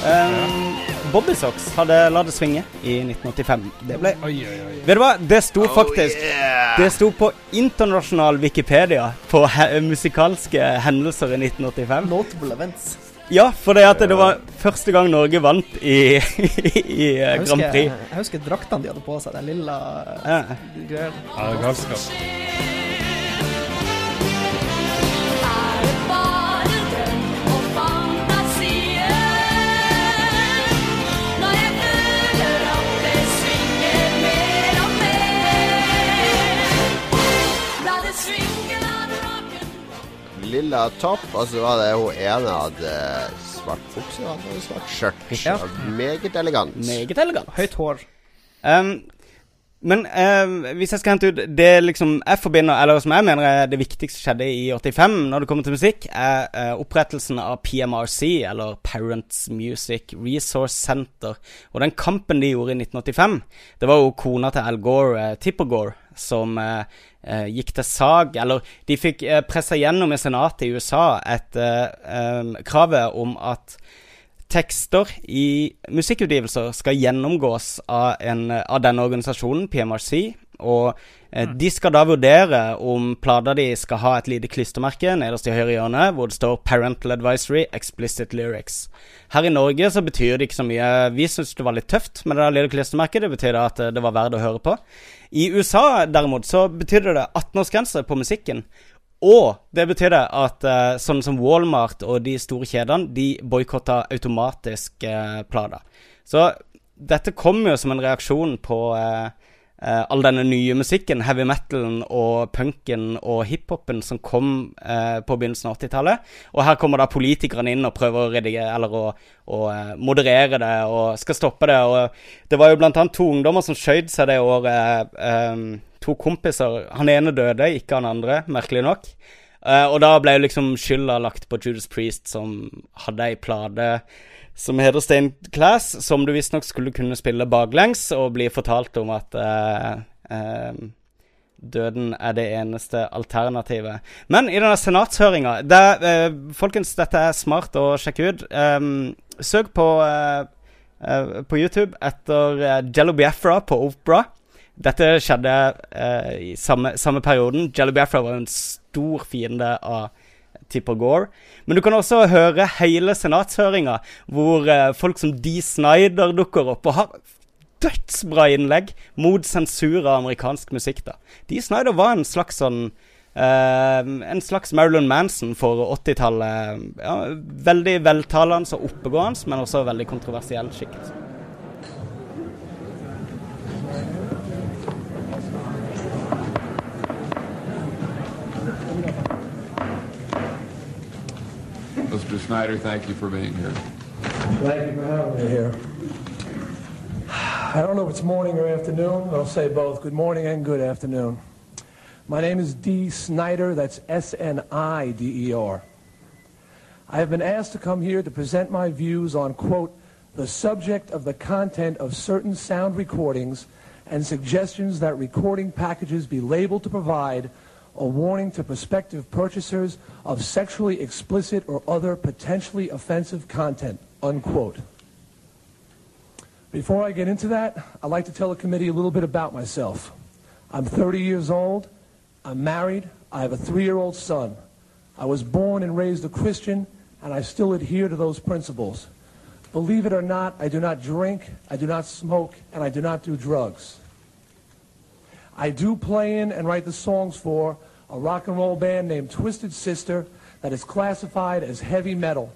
Um, Bobby Socks hadde La det svinge i 1985. Det ble Vet du hva? Det sto faktisk Det sto på internasjonal Wikipedia på he musikalske hendelser i 1985. Notable events. Ja, for det at det var første gang Norge vant i, i i Jeg Grand Prix. jeg husker draktene de hadde på seg, den lilla Ja. greia. Ja, galskap. Lilla topp, og så var det hun ene hadde svart bukse og hadde svart skjørt. Ja. Meget elegant. Meget elegant. Høyt hår. Um, men uh, hvis jeg skal hente ut det liksom jeg forbinder, eller som jeg mener er det viktigste som skjedde i 85 når det kommer til musikk, er uh, opprettelsen av PMRC, eller Parents Music Resource Center. Og den kampen de gjorde i 1985, det var jo kona til Al Gore, uh, Tipper Gore, som uh, gikk til sag Eller de fikk eh, pressa gjennom i senatet i USA et um, kravet om at tekster i musikkutgivelser skal gjennomgås av, en, av denne organisasjonen, PMRC. Og eh, de skal da vurdere om plata de skal ha et lite klistremerke nederst i høyre hjørne, hvor det står 'Parental Advisory Explicit Lyrics'. Her i Norge så betyr det ikke så mye. Vi syns det var litt tøft med det der lille klistremerket. Det betyr at eh, det var verdt å høre på. I USA derimot så betydde det 18-årsgrense på musikken. Og det betydde at uh, sånn som Walmart og de store kjedene, de boikotta automatisk uh, Plada. Så dette kom jo som en reaksjon på uh, uh, all denne nye musikken, heavy metalen og punken og hiphopen som kom uh, på begynnelsen av 80-tallet. Og her kommer da politikerne inn og prøver å redigere, eller å, å uh, moderere det og skal stoppe det. Og det var jo blant annet to ungdommer som skjøt seg det året. Um, to kompiser. Han ene døde, ikke han andre, merkelig nok. Eh, og da ble jo liksom skylda lagt på Judas Priest, som hadde ei plate som heter Stained Class, som du visstnok skulle kunne spille baklengs, og bli fortalt om at eh, eh, døden er det eneste alternativet. Men i denne senatshøringa eh, Folkens, dette er smart å sjekke ut. Um, søk på, på YouTube etter uh, Jello Biafra på Opera. Dette skjedde i samme, samme perioden. Jello Biafra var en stor fiende av Tipper Gore. Men du kan også høre hele senatshøringa, hvor eh, folk som Dee Snyder dukker opp og har dødsbra innlegg mot sensur av amerikansk musikk. da. Dee Snyder var en slags sånn Uh, En slags Marilyn Manson for 80-tallet. Ja, veldig veltalende og oppegående, men også veldig kontroversiell skikt. Mr. Snyder, thank you for being here. Thank you for having me here. I don't know if it's morning or afternoon. I'll say both. Good morning and good afternoon. My name is D. Snyder. That's S-N-I-D-E-R. I have been asked to come here to present my views on, quote, the subject of the content of certain sound recordings and suggestions that recording packages be labeled to provide a warning to prospective purchasers of sexually explicit or other potentially offensive content, unquote. Before I get into that, I'd like to tell the committee a little bit about myself. I'm 30 years old. I'm married. I have a three-year-old son. I was born and raised a Christian, and I still adhere to those principles. Believe it or not, I do not drink, I do not smoke, and I do not do drugs. I do play in and write the songs for a rock and roll band named Twisted Sister that is classified as heavy metal.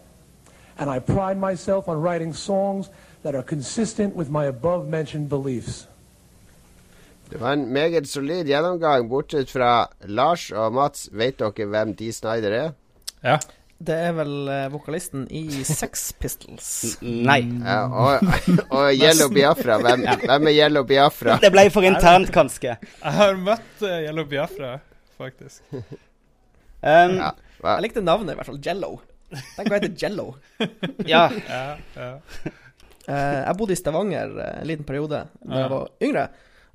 And I pride myself on writing songs that are consistent with my above mentioned beliefs. Det var en meget solid gjennomgang, bortsett fra Lars og Mats. Vet dere hvem Dee Snyder er? Ja. Det er vel eh, vokalisten i Sex Pistols. Nei. Ja, og, og Yellow Biafra. Hvem, hvem er Yellow Biafra? Det ble for internt, kanskje. Jeg har møtt uh, Yellow Biafra, faktisk. Um, Ja, Jeg likte navnet, i hvert fall. Jello. Tenk hva heter Jello. ja. Ja, ja. Eh, jeg bodde i Stavanger eh, en liten periode da Ja. jeg var yngre.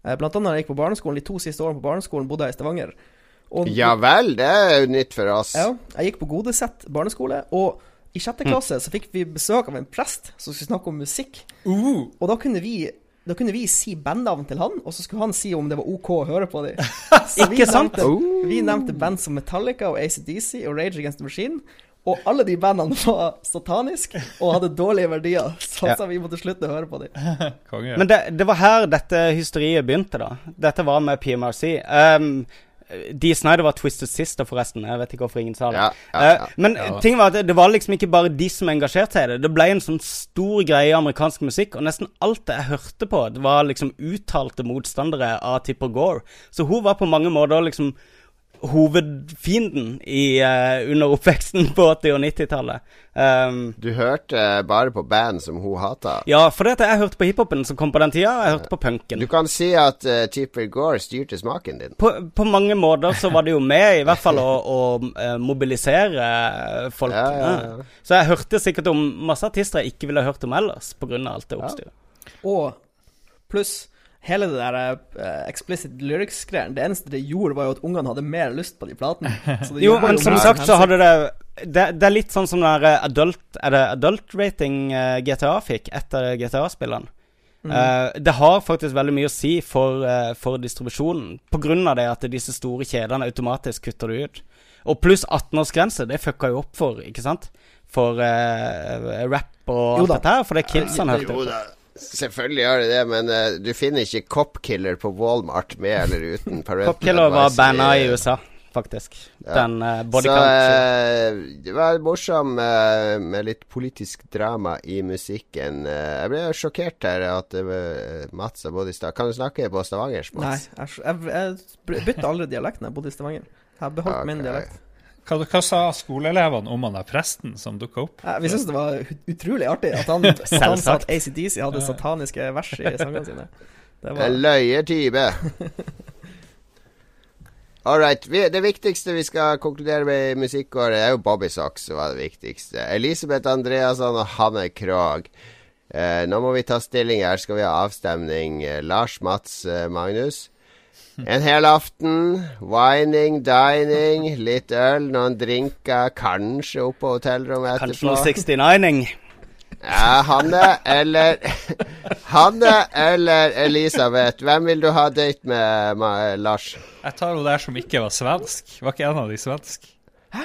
Eh, blant annet jeg gikk på barneskolen. De to siste årene på barneskolen bodde jeg i Stavanger. Og- Ja vel, det er jo nytt for oss. Ja, jeg gikk på Godeset barneskole, og i sjette klasse så fikk vi besøk av en prest som skulle snakke om musikk. Og da kunne vi da kunne vi si bandnavn til han, og så skulle han si om det var OK å høre på dem. Ikke sant? Nevnte, vi nevnte band som Metallica og ACDC og Rage Against the Machine. Og alle de bandene var sataniske og hadde dårlige verdier, så Ja. vi måtte slutte å høre på dem. Konge. Men det, det var her dette hysteriet begynte, da. Dette var med PMRC. Um, Dee Snyder var Twisted Sister, forresten. Jeg vet ikke hvorfor ingen sa det. Ja, ja, Eh, ja. men Ja. ting var at det var liksom ikke bare de som engasjerte seg i det. Det ble en sånn stor greie i amerikansk musikk, og nesten alt det jeg hørte på, det var liksom uttalte motstandere av Tipper Gore. Så hun var på mange måter liksom hovedfienden i, uh, under oppveksten på 80- og 90-tallet. Um, Du hørte bare på band som hun hata. ja, for det at jeg hørte på hiphopen som kom på den tida, og jeg hørte på punken. Du kan si at uh, Tipper Gore styrte smaken din. På, på mange måter så var det jo med, i hvert fall, å, å eh, mobilisere folk. Ja, ja, ja. Ja. Så jeg hørte sikkert om masse artister jeg ikke ville hørt om ellers, pga. alt det oppstyret. Og pluss hele det der uh, explicit lyrics-greien Det eneste det gjorde, var jo at ungene hadde mer lyst på de platene. Så Jo, men som sagt så hadde det det, det er litt sånn som den der eh, adult Er det adult rating eh, GTA fikk etter GTA-spillene? Mm. Uh, det har faktisk veldig mye å si for, uh, for distribusjonen, av det at disse store kjedene automatisk kutter det ut. Og pluss 18-årsgrense, det fucka jo opp for, ikke sant? For uh, rap og alt dette her, for det er kidsene hørte Jo på. Selvfølgelig gjør det det, men uh, du finner ikke Copkiller på Walmart med eller uten parental Copkiller var banna i USA, faktisk. Ja. Den uh, Så bodycount. eh, det var morsom uh, med litt politisk drama i musikken. Jeg ble jo sjokkert her at Mats og bodd i Stavanger. Kan du snakke på stavangersk, Nei, Mats? jeg, jeg, jeg bytta aldri dialekt da jeg bodde i Stavanger. Jeg har beholdt min dialekt. Hva, hva sa skoleelevene om han der presten som dukka opp? Ja, Vi syntes det var utrolig artig at han, at han sa at ACDC hadde sataniske vers i sangene sine. Det var En løyetype. All right. Vi, det viktigste vi skal konkludere med i musikkåret, er jo Bobby Socks som var det viktigste. Elisabeth Andreasson og Hanne Krogh. Eh, nå må vi ta stilling her. Skal vi ha avstemning? Eh, Lars, Mats, eh, Magnus. En hel aften. Wining, dining, litt øl, noen drinker, kanskje oppe på hotellrommet etterpå. Kanskje noe 69-ing. Ja, Hanne eller Hanne eller Elisabeth. Hvem vil du ha date med, Lars? Jeg tar hun der som ikke var svensk. Var ikke en av de svensk?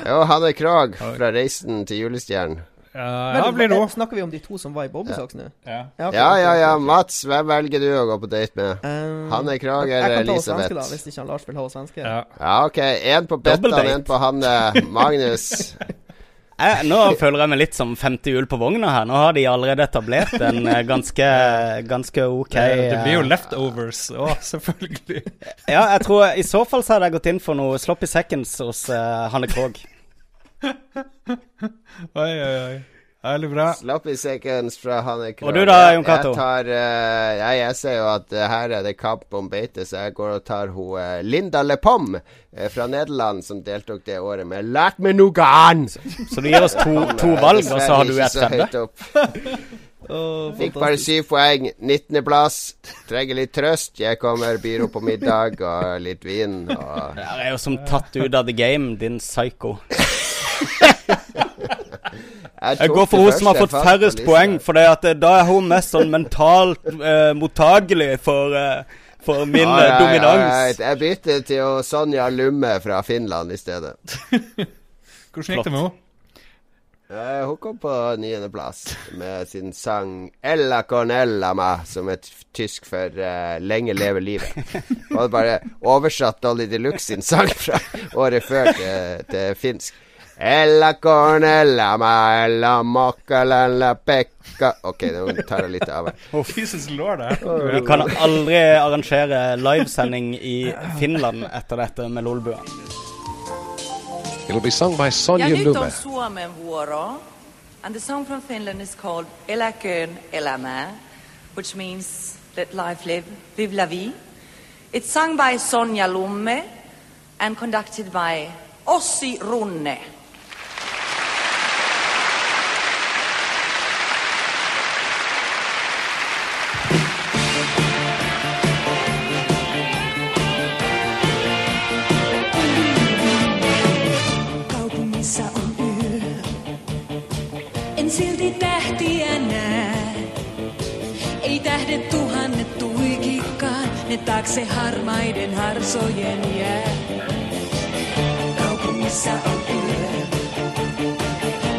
Jo, Hanne Krogh fra Reisen til julestjernen. Ja, blir det. Snakker vi om de to som var i Bobbysocks nå? Ja. Ja. Ja, ja, ja. Mats, hvem velger du å gå på date med? Um, Hanne Elisabeth? jeg kan ta svenske, da, hvis ikke han Lars vil ha svenske. Ja. Ja, OK. Én på Bettan, én på Hanne. Magnus. Jeg, nå føler jeg meg litt som femte hjul på vogna her. Nå har de allerede etablert en eh, ganske, ganske ok Det, det blir jo eh, leftovers òg, selvfølgelig. Ja, jeg tror I så fall så hadde jeg gått inn for noe sloppy seconds hos uh, Hanne Krogh. Oi, oi, oi. Veldig bra. Sloppy seconds fra Hanne Krogh. Og du da, Jon Cato? Jeg tar eh, jeg, jeg ser jo at uh, her er det kamp om beite, så jeg går og tar hun uh, Linda LePom uh, fra Nederland, som deltok det året med 'Lært meg noe annet'. Så du gir oss to, to valg, og så har du ett femte? opp. Fikk bare syv poeng. 19.-plass. Trenger litt trøst. Jeg kommer, byr opp på middag og litt vin. Og Det er jo som tatt ut av the game, din psycho. Jeg, Jeg går for hun som har fått færrest poeng, for det at eh, da er hun mest sånn mentalt eh, mottagelig for, eh, for min Ja, eh, ja, dominans. ja, ja, jeg bytter til Sonja Lumme fra Finland i stedet. Hvordan gikk det med henne? Eh, hun kom på niendeplass med sin sang 'Ella Cornella ma', som er tysk for eh, 'Lenge leve livet'. Hun hadde bare oversatt Dolly Deluxe sin sang fra året før til, til finsk. Ella Cornella ma, ella mocca pekka Ok, nå tar jeg litt av her. Jesus lord, Vi kan aldri arrangere livesending i Finland etter dette med Lolbua. It'll be sung by Sonja. Suomen vuoro. And the song from Finland is called Eläköön elämää, which means let life live, live la vie. It's sung by Sonja Lumme and conducted by Ossi Runne. Ne taakse harmaiden harsojen jää. Kaupungissa on yö.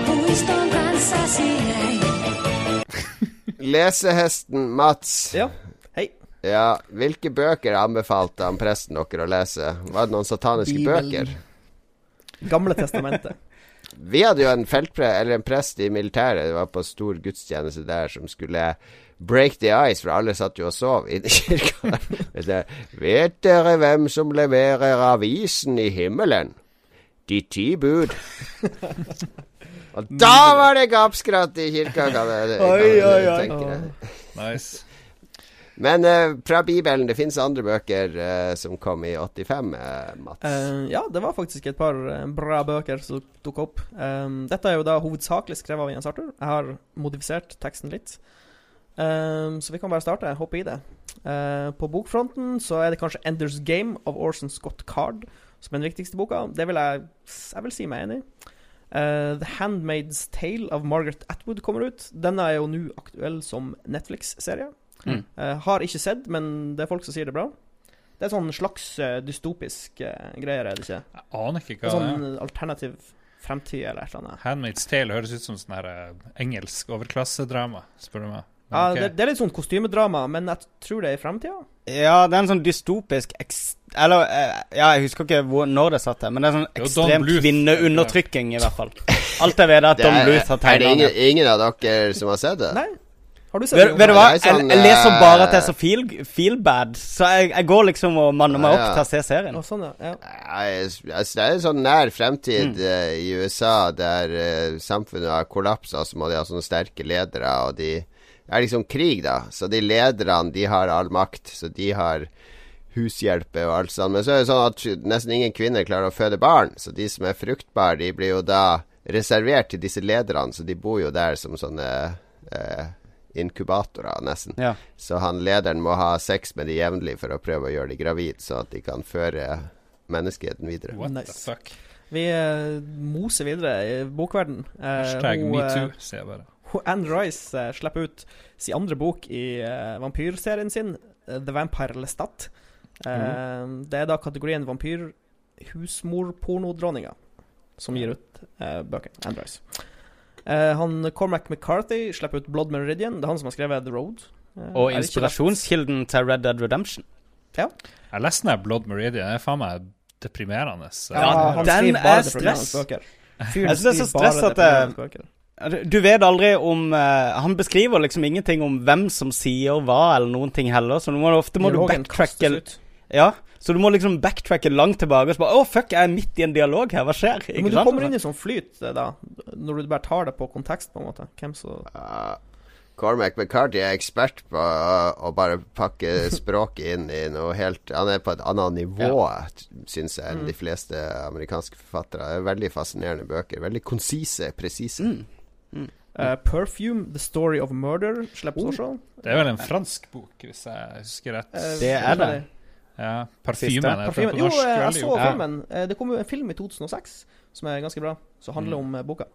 Puiston kanssasi jäi. Lesehesten Mats. Ja, hei. Ja, Hvilke bøker anbefalte han presten dere å lese? Var det noen sataniske Bibelen. bøker? Gamle testamentet. Vi hadde jo en feltpre eller en prest i militæret. Det var på stor gudstjeneste der som skulle break the ice, for alle satt jo og sov inne i kirka. Vet dere, hvem som leverer avisen i himmelen? De ti bud. Og da var det gapskratt i kirka, kan jeg, Oi, oi, jeg oi. Nice. Men uh, fra Bibelen, det fins andre bøker uh, som kom i 85, uh, Mats. Eh, ja, det var faktisk et par bra bøker som dukka opp. Eh, dette er jo da hovedsakelig skrevet av Jens Arthur. Jeg har modifisert teksten litt. Eh, så vi kan bare starte. Hoppe i det. Uh, på bokfronten så er det kanskje 'Enders Game' av Orson Scott Card som er den viktigste boka. Det vil jeg, jeg vil si meg enig i. Uh, 'The Handmaid's Tale' av Margaret Atwood kommer ut. Denne er jo nå aktuell som Netflix-serie. Mm. Uh, har ikke sett, men det er folk som sier det er bra. Det er sånn slags eh, dystopisk eh, greier, er det ikke? Jeg aner ikke hva Det er sånn alternativ fremtid eller et eller annet. Handmaid's Tale høres ut som sånn her eh, engelsk overklassedrama, spør du meg. Ja, det, det er litt sånn kostymedrama, men jeg tror det er i framtida. Ja, det er en sånn dystopisk Eller, eh, ja, jeg husker ikke hvor, når det satt der, men det er sånn Det er jo Don ekstrem kvinneundertrykking, i hvert fall. Alt jeg vet, er at Det Don er- Bluth har Er det tegna ingen, ingen av dere som har sett det? Nei. Har du sett Vet, det? vet du hva? Det er Jeg, sånn, jeg leser bare at jeg er eh, så feel, feel bad, så jeg, jeg går liksom og manner meg opp ja. til å se serien. Og sånn, ja. ja. Jeg, altså, det er en sånn nær fremtid Mm. uh, i USA der uh, samfunnet har kollapsa, så må de ha sånne sterke ledere, og de er liksom krig, da. Så de lederne, de har all makt, så de har hushjelpe og alt sånt. Men så er det sånn at nesten ingen kvinner klarer å føde barn, så de som er fruktbare, de blir jo da reservert til disse lederne, så de bor jo der som sånne eh, inkubatorer, nesten. Ja. Så han lederen må ha sex med de jevnlig for å prøve å gjøre de gravid, så at de kan føre menneskeheten videre. What Nice. the fuck? Vi uh, moser videre i bokverden. Uh, Hashtag metoo, eh, sier jeg bare. Anne Rice eh, slipper ut sin andre bok i eh, vampyrserien sin, eh, The Vampire Lestat. Mm. Det er da kategorien vampyr husmorpornodronninga som gir ut uh, bøkene. Anne. Eh, han Cormac McCarthy slipper ut Blood Meridian. Det er han som har skrevet The Road. Og inspirasjonskilden til Red Dead Redemption. Ja. Jeg leste den her Blood Meridian. Det er faen meg deprimerende. Ja, den er stress. bøker. Jeg Fyren synes det er så skriver bare stress at deprimerende det- du- Du vet aldri om uh, Han beskriver liksom ingenting om hvem som sier hva, eller noen ting heller, så du må, ofte må du Dialogen backtracke. Ja, så du må liksom backtracke langt tilbake og så bare Å, fuck, jeg er midt i en dialog her, hva skjer? Ja, Men du kommer inn i sånn flyt eh, da, når du bare tar det på kontekst, på en måte. Hvem som uh, Cormac McCarty er ekspert på å, å bare pakke språket inn i noe helt Han er på et annet nivå, syns jeg, enn Mm. de fleste amerikanske forfattere. Det er Veldig fascinerende bøker. Veldig konsise, presise. Mm. Eh, Perfume, The Story of Murder, slippes Oh. også. Det er vel en fransk bok, hvis jeg husker rett. Uh, Det er det. Ja, Parfymen Parfymen. Jo, eh, jeg så filmen. Eh, Det kom jo en film i 2006 som er ganske bra, som handler Mm. om eh, boka.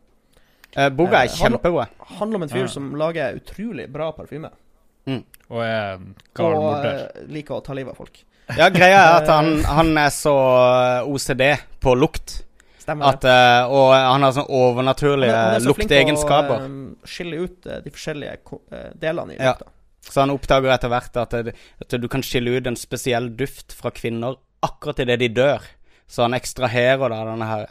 Uh, boka er Eh, handler- kjempegod. Handler om en fyr Ja. som lager utrolig bra parfyme. Mm. Og er en gal Og morder. eh, liker å ta livet av folk. Ja, greia er at han, han er så OCD på lukt. Stemmer At, eh, og han har sånn overnaturlige Han er- han er så flink til å, lukteegenskaper. eh, skille ut eh, de forskjellige delene i Ja. Så han oppdager etter hvert at, det, at du kan skille ut en spesiell duft fra kvinner akkurat idet de dør. Så han ekstraherer da denne her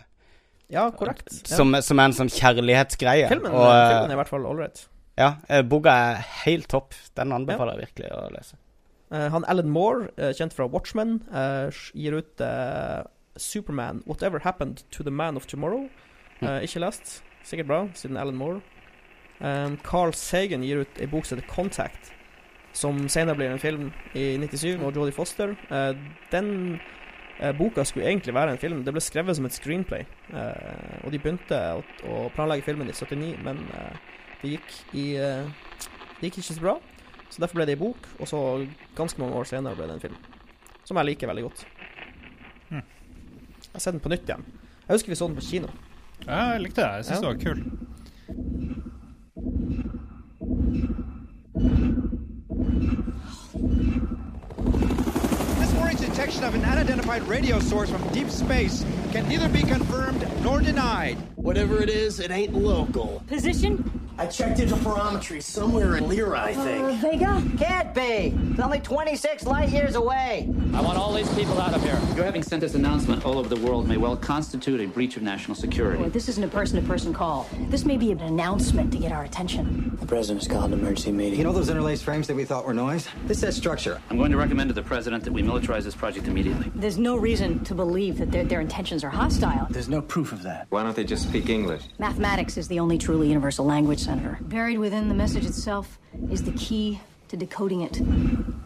Ja, korrekt. Ja. Som, som er en sånn kjærlighetsgreie. Filmen, Og, filmen er i hvert fall ålreit. Ja, boka er helt topp. Den anbefaler jeg virkelig å lese. Uh, han Alan Moore, kjent fra Watchmen, uh, gir ut eh, Superman Whatever Happened to the Man of Tomorrow. Uh, ikke lest. Sikkert bra, siden Alan Moore. Um, Carl Sagan gir ut ei bok som heter Contact, som senere blir en film i 97 med Jodie Foster. Uh, den uh, boka skulle egentlig være en film. Det ble skrevet som et screenplay. Og de begynte å, å planlegge filmen i 79, men det gikk i Det gikk ikke så bra. Så derfor ble det ei bok, og så ganske mange år senere ble det en film. Som jeg liker veldig godt. Jeg har sett den på nytt igjen. Jeg husker vi så den på kino. Ja, jeg likte det. Jeg syns Ja. det var kul. This morning's detection of an unidentified radio source from deep space can neither be confirmed nor denied. Whatever it is, it ain't local. Position? I checked into interferometry somewhere in Lyra, I think. Uh, Vega? Can't be. It's only 26 light years away. I want all these people out of here. Your having sent this announcement all over the world may well constitute a breach of national security. Boy, this isn't a person-to-person call. This may be an announcement to get our attention. The president's called an emergency meeting. You know those interlaced frames that we thought were noise? This has structure. I'm going to recommend to the president that we militarize this project immediately. There's no reason to believe that their, their intentions are hostile. There's no proof of that. Why don't they just speak English? Mathematics is the only truly universal language, Senator. Buried within the message itself is the key to decoding it.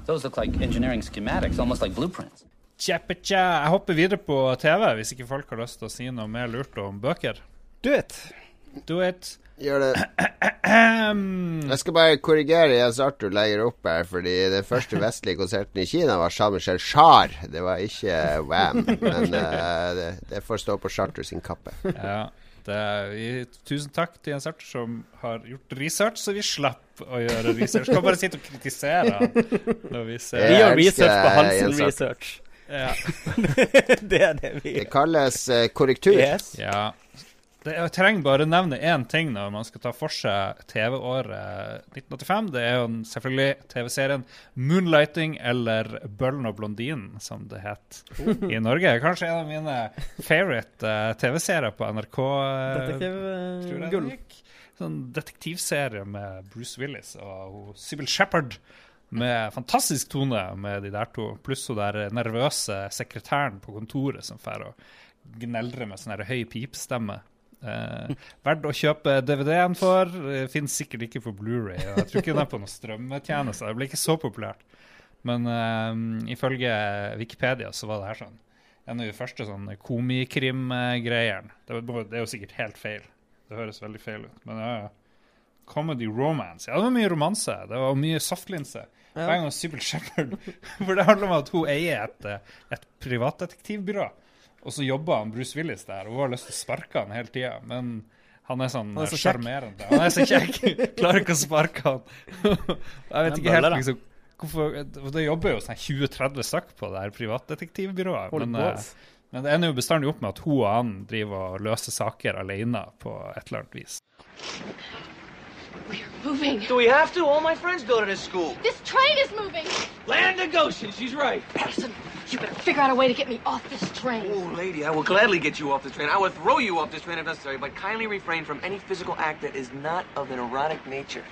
Those look like engineering schematics, almost like blueprints. Jeg hopper videre på TV, hvis ikke folk har lyst til å si noe mer lurt om bøker. Do it. Do it. Gjør det. Jeg skal bare korrigere Jens Arthur legger opp her, fordi den første vestlige konserten i Kina var Jean-Michel Jarre. Det var ikke Wam. Men uh, det, det får stå på Charter sin kappe. Ja, det er, vi, tusen takk til Jens Arthur som har gjort research, så vi slapp å gjøre research. Kan bare sitte og kritisere han når vi ser Vi gjør research på Hansen research. Ja. det er det vi Det kalles eh, korrektur. Yes. Ja. Det, jeg trenger bare nevne én ting når man skal ta for seg TV-året 1985. Det er jo selvfølgelig TV-serien 'Moonlighting', eller 'Bøllen og blondinen', som det het i Norge. Kanskje en av mine favorite eh, TV-serier på NRK. eh, Detektiv, tror eh, gull. Sånn detektivserie med Bruce Willis og Sybil Shepherd. Med fantastisk tone med de der to, pluss hun der nervøse sekretæren på kontoret som får å gneldre med sånn høy pipestemme. Eh, verdt å kjøpe DVD-en for. finnes Fins sikkert ikke på Blu-ray Jeg tror ikke den er på noen strømmetjeneste. Det blir ikke så populært. Men eh, ifølge Wikipedia så var det her sånn en av de første sånn komikrim-greiene. Det, det er jo sikkert helt feil. Det høres veldig feil ut. Men ja, ja. Comedy romance. Ja, det var mye romanse. Det var mye softlinse. Ja. Bang og Sybil Shepherd For det handler om at hun eier et, eh, et privatdetektivbyrå. Og så jobber han Bruce Willis der, og hun har lyst til å sparke han hele tida. Men han er sånn sjarmerende. Han er så kjekk. Klarer ikke å sparke han. Jeg vet ikke helt liksom hvorfor Det jobber jo sånn 20-30 stykk på det her privatdetektivbyrået. Men, eh, men det ender jo bestandig opp med at hun og han driver og løser saker alene på et eller annet vis. We're moving. Do we have to? All my friends go to this school. This train is moving. Land of Goshen, she's right. Listen, you better figure out a way to get me off this train. Oh, lady, I will gladly get you off this train. I will throw you off this train if necessary, but kindly refrain from any physical act that is not of an erotic nature.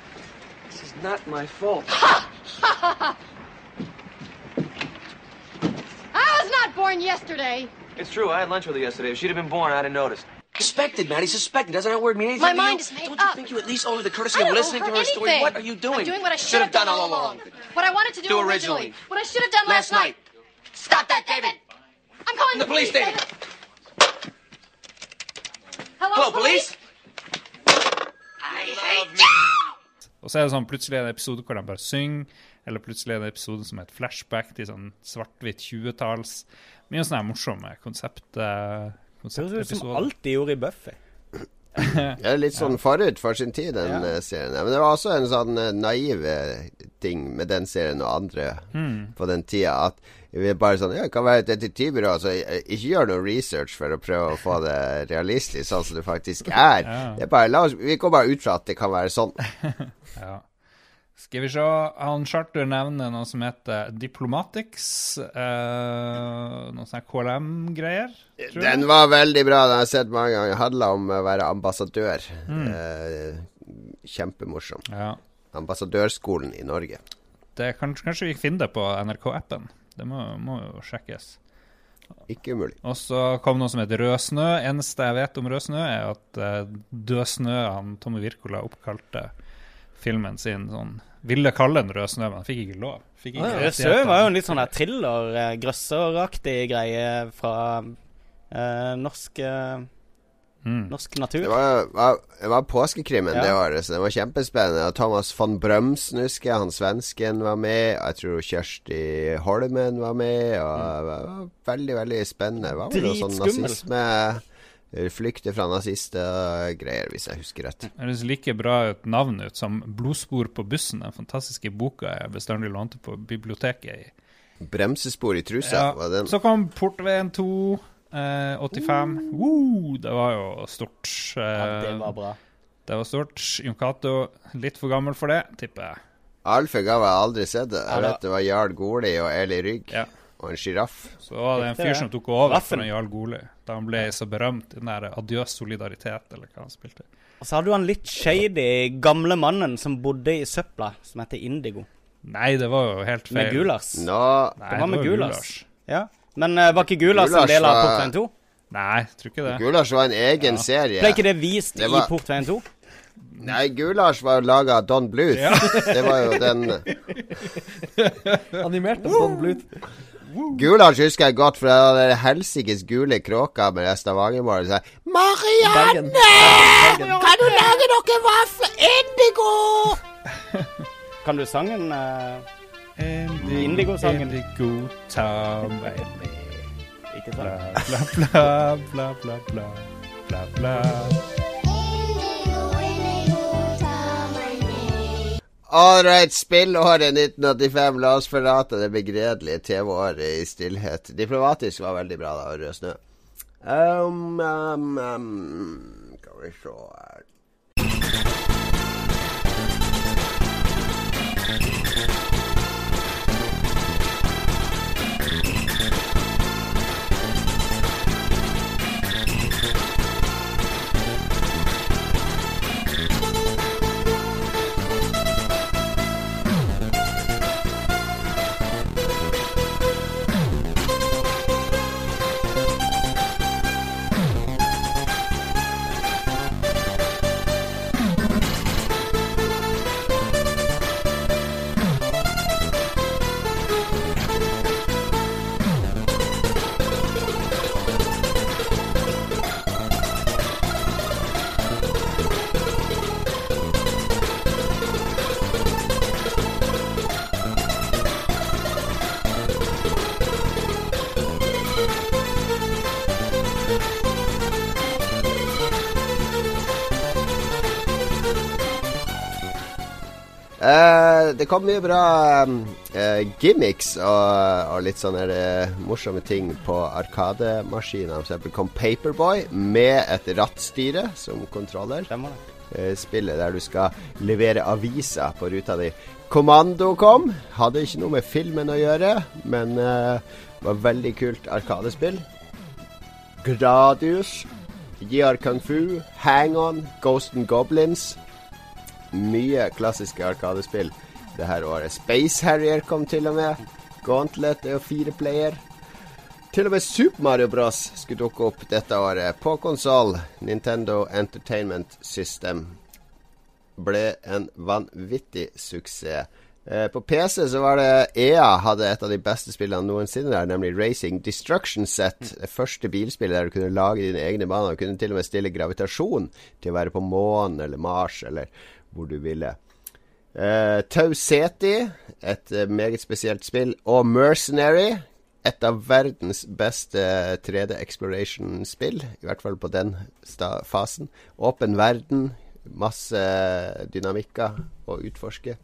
This is not my fault. Ha! Ha ha ha! I was not born yesterday. It's true, I had lunch with her yesterday. If she'd have been born, I'd have noticed. Suspected, Maddie, suspected. Doesn't that word mean anything My to mind you? is made Don't up. you think you at least owe her the courtesy of listening owe to her her story? What are you doing? I'm doing what I Should should have done all along. What I wanted to do, Do originally. originally. What I should have done last, Last night. Stop that, David. I'm calling The police, David. Hello, Hello, police? I hate you. Og så er det sånn plutselig en episode hvor de bare synger, eller plutselig en episode som er et flashback til sånn svart-hvitt 20-talls. Mye sånne her morsomme konsept, eh, Det høres ut som alt de gjorde i Buffy. Det er litt sånn forut for sin tid, den Ja. eh, serien. Men det var også en sånn eh, naiv eh, ting med den serien og andre Mm. på den tida. At vi bare sånn Ja, det kan være et detektivbyrå. Så eh, ikke gjør noe research for å prøve å få det realistisk sånn som det faktisk er. Ja. Det er bare, la oss, vi går bare ut fra at det kan være sånn. Ja. Skal vi se Han Charter nevner noe som heter Diplomatics. Uh, noe sånn KLM-greier. Den var veldig bra. Den har jeg sett mange ganger. Handla om å være ambassadør. Mm. Uh, kjempemorsom. Ja. Ambassadørskolen i Norge. Det, kanskje, kanskje vi finner det på NRK-appen. Det må, må jo sjekkes. Ikke umulig. Og så kom noe som heter Rød snø. Eneste jeg vet om Rød snø, er at uh, Død snø han Tommy Wirkola oppkalte filmen sin sånn Ville kalle den Rød snø, men han fikk ikke lov. Fikk ikke Rød snø var jo en litt sånn der thriller, eh, grøsseraktig greie fra eh, norsk eh, Norsk natur. Det var, var, det var påskekrimmen Ja. det året, så det var kjempespennende. Thomas von Brømsen, husker jeg, han svensken var med. Og jeg tror Kjersti Holmen var med. Og det var veldig, veldig spennende. Det var vel noe sånn nazisme eh, Flykte fra nazister-greier, hvis jeg husker rett. Det høres like bra ut navn ut som 'Blodspor på bussen', den fantastiske boka jeg bestandig lånte på biblioteket. i Bremsespor i trusa, Ja, var den. Så kom Portveien 2, eh, 85. Woo, det var jo stort. Eh, Ja, det var bra. Det var stort. Jon Cato, litt for gammel for det, tipper jeg. Altfor gammel, jeg har aldri sett det. Jeg vet det var Jarl Goli og Eli Rygg. Og en sjiraff. Så var det en fyr som tok over for en Jarl Goli da han ble så berømt i den der Adjø solidaritet, eller hva han spilte. Og så hadde du han litt shady gamle mannen som bodde i søpla, som heter Indigo. Nei, det var jo helt feil. Med Gulas. No. Nei, det var med det var Gulas. Gulas. Ja. Men uh, var ikke Gulas en del av var- Portveien 2? Nei, tror ikke det. Gulas var en egen serie. Ble ikke det vist Det var- i Portveien 2? Nei, Gulas var jo laga av Don Bluth. Ja. det var jo den Animert av Don Bluth. Gulasj husker jeg godt, for det var den helsikes gule kråka med det stavangermålet som sa Marianne! Kan du lage noe vafler? Indigo! Kan du sangen? Uh, Indigo, Indigo-sangen. Indigo, ta meg med. Ikke sant? bla, bla, bla, bla, bla, bla, bla. Right, spillåret 1985. La oss forlate det begredelige TV-året i stillhet. Diplomatisk var veldig bra, da, Rød snø. Um, um, um, vi se det kom mye bra uh, gimmicks og, og litt sånne uh, morsomme ting på arkademaskiner. For eksempel kom Paperboy med et rattstyre som kontroller. Uh, spillet der du skal levere aviser på ruta di. Kommando kom. Hadde ikke noe med filmen å gjøre, men var veldig kult arkadespill. Gradius. JR Kung Fu. Hang On. Ghost and Goblins mye klassiske arkadespill det her året. Space Harrier kom til og med. Gauntlet er jo fire player. Til og med Super Mario Bros. skulle dukke opp dette året på konsoll. Nintendo Entertainment System ble en vanvittig suksess. Eh, på PC så var det EA hadde et av de beste spillene noensinne der, nemlig Racing Destruction Set. Det første bilspillet der du kunne lage dine egne baner. Du kunne til og med stille gravitasjon til å være på månen eller Mars eller hvor du ville. Uh, Tau Ceti, et uh, meget spesielt spill, og Mercenary et av verdens beste 3D Exploration-spill. I hvert fall på den fasen. Åpen verden, masse dynamikker å utforske.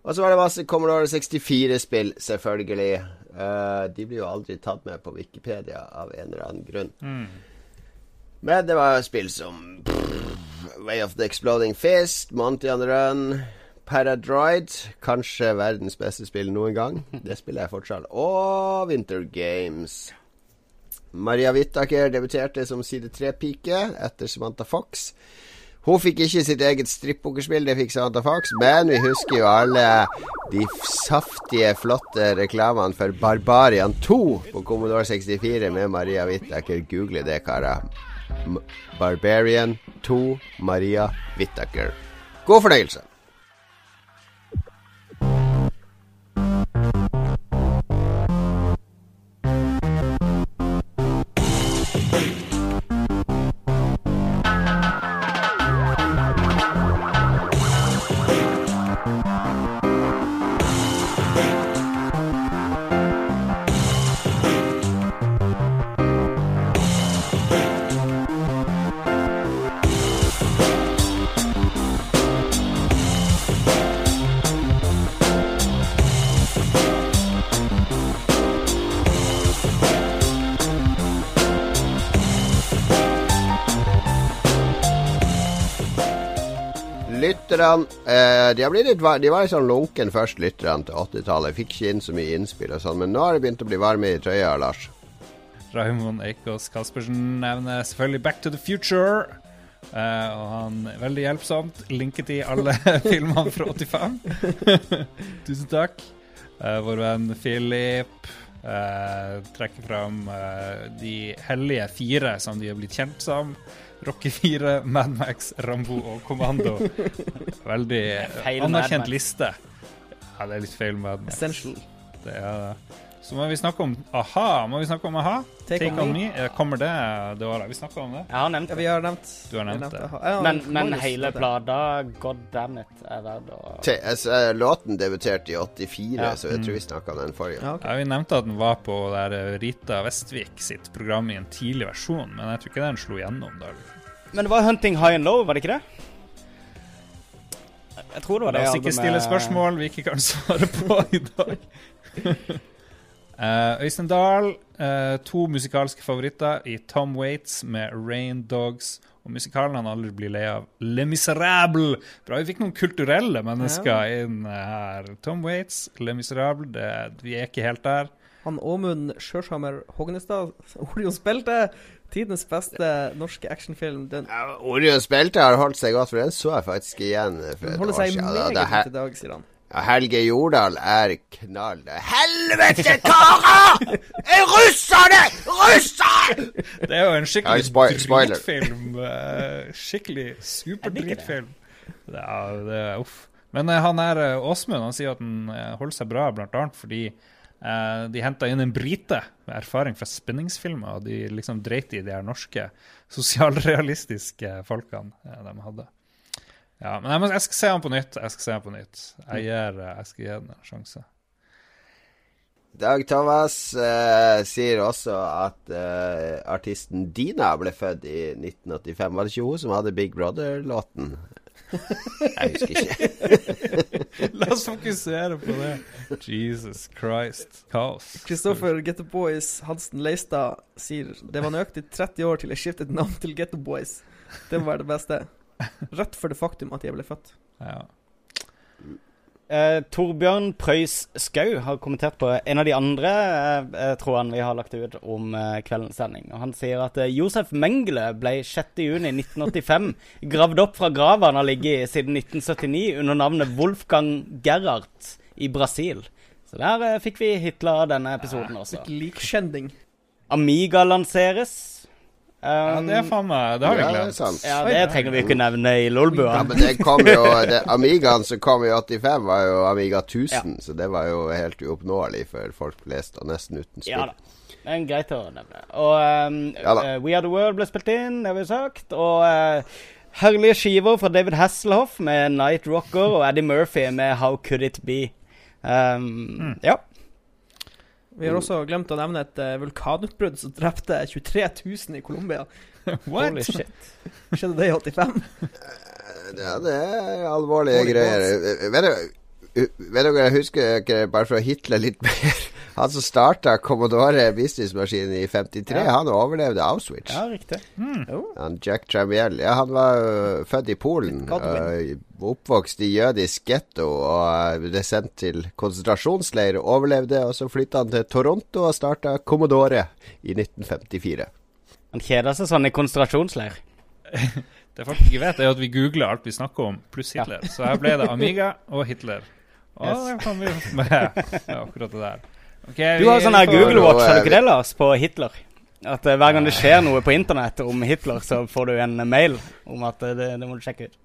Og så var det masse Commodore 64-spill, selvfølgelig. Uh, de blir jo aldri tatt med på Wikipedia av en eller annen grunn. Mm. Men det var spill som Way of the Exploding Fist, Monty on the Run, Paradroid. Kanskje verdens beste spill noen gang. Det spiller jeg fortsatt. Og Winter Games. Maria Whittaker debuterte som side tre-pike etter Samantha Fox. Hun fikk ikke sitt eget strippokerspill, det fikk Samantha Fox, men vi husker jo alle de saftige, flotte reklamene for Barbarian 2 på Commodore 64 med Maria Whittaker. Google det, karer. Barbarian 2 Maria Whittaker. God fornøyelse. Lytterne eh, De litt De var litt sånn lunken først, lytterne til 80-tallet. Fikk ikke inn så mye innspill og sånn, men nå har det begynt å bli varme i trøya, Lars. Raymond Eikås Kaspersen nevner selvfølgelig Back to the Future. Eh, og han er veldig hjelpsomt linket i alle filmene fra 85. Tusen takk. Eh, vår venn Philip eh, trekker fram eh, de hellige fire som de har blitt kjent som. Rocky 4, Mad Max, Rambo og Kommando. Veldig anerkjent liste. Ja, det er litt feil Mad Max. Essential. Det er det. Så må vi snakke om a-ha. Må vi snakke om a-ha? Take On Me. me. Kommer det det året? Vi snakka om det. Jeg har nevnt Ja, vi har nevnt Du har nevnt det. Ja, Men, men hele plata, god damn it, er verd å Te, altså, eh, låten debuterte i 84, Ja. så jeg tror vi snakka om den forrige. Ja, okay. Ja, Vi nevnte at den var på der eh, Rita Vestvik sitt program i en tidlig versjon, men jeg tror ikke den slo gjennom da. Men det var Hunting High and Low, var det ikke det? Jeg tror det var det La oss ikke stille spørsmål vi ikke kan svare på i dag. Eh, Øystein Dahl, uh, to musikalske favoritter i Tom Waits med Rain Dogs. Og musikalen han aldri blir lei av, Le Miserable. Bra, vi fikk noen kulturelle mennesker inn eh, her. Tom Waits, Le Miserable, det, vi er ikke helt der. Han Åmund Sjørshammer Hognestad, Orion spilte tidenes beste norske actionfilm. Den Orion Spelte har holdt seg godt, for den så jeg faktisk igjen for et år siden. Den holder seg meget godt i dag, sier han. Ja, Helge Jordal er knall. Helvete, karer! Er russerne! Russere! Det er jo en Ja, skikkelig spoiler. dritfilm. eh, skikkelig superdritfilm. Ja, det er uff. Men eh, han her eh, Åsmund han sier at han holder seg bra, annet fordi eh, de henta inn en brite med erfaring fra spenningsfilmer, og de liksom dreit i de her norske sosialrealistiske folkene de hadde. Ja, men jeg, må, jeg skal se han på nytt. Jeg skal se han på nytt. Jeg, gir, eh, jeg skal gi den en sjanse. Dag Thomas eh, sier også at eh, artisten Dina ble født i 1985. Var det ikke hun som hadde Big Brother-låten? Jeg husker ikke. La oss fokusere på det. Jesus Christ. Kaos. Kristoffer Getto Boys Hansen Leistad sier det var nøyaktig 30 år til jeg skiftet navn til Getto Boys. Det må være det beste. Rett for det faktum at jeg ble født. Ja. Eh, Torbjørn Prøys Skau har kommentert på en av de andre eh, trådene vi har lagt ut om eh, kveldens sending. Og Han sier at eh, Josef Mengele ble 6.6.1985 gravd opp fra grava han har ligget i siden 1979 under navnet Wolfgang Gerhardt i Brasil. Så der eh, fikk vi Hitler denne episoden også. Likkjending. Amiga lanseres. Ja, det er faen meg Det har vi Ja, det sant. Ja, det trenger vi ikke nevne i Lolbua. Ja, men det kom jo det, Amigaen som kom i 85, var jo Amiga 1000, så det var jo helt uoppnåelig for folk flest, og nesten uten spill. Ja da. Er greit å nevne. Og um, eh, We Are The World ble spilt inn, det har vi sagt. Og uh, herlige skiver fra David Hasselhoff med Night Rocker og Eddie Murphy med How Could It Be. Um, Ja. Vi har også glemt å nevne et uh, vulkanutbrudd som drepte 23 000 i Colombia. What? Holy shit. Skjedde det i 85? Ja, det er alvorlige Holy greier. Vet du, vet dere, jeg husker ikke, bare for å hitle litt mer Han som starta Commodore businessmaskinen i 53, Ja. han overlevde Auschwitz. Ja, riktig. Han Jack Tramiel. Ja, han var uh, født i Polen. Uh, oppvokst i jødisk getto og ø, ble sendt til konsentrasjonsleir. Overlevde, og så flytta han til Toronto og starta Commodore i 1954. Han kjeder seg sånn i konsentrasjonsleir. Det folk ikke vet, er at vi googler alt vi snakker om, pluss Hitler. Så her ble det Amiga og Hitler. Og Yes. det kan vi med ja, akkurat det der. Ok, Du har sånn her Google Watch, har du ikke det, Lars, på Hitler? At uh, hver gang det skjer noe på internett om Hitler, så får du en mail om at uh, det, det må du sjekke ut.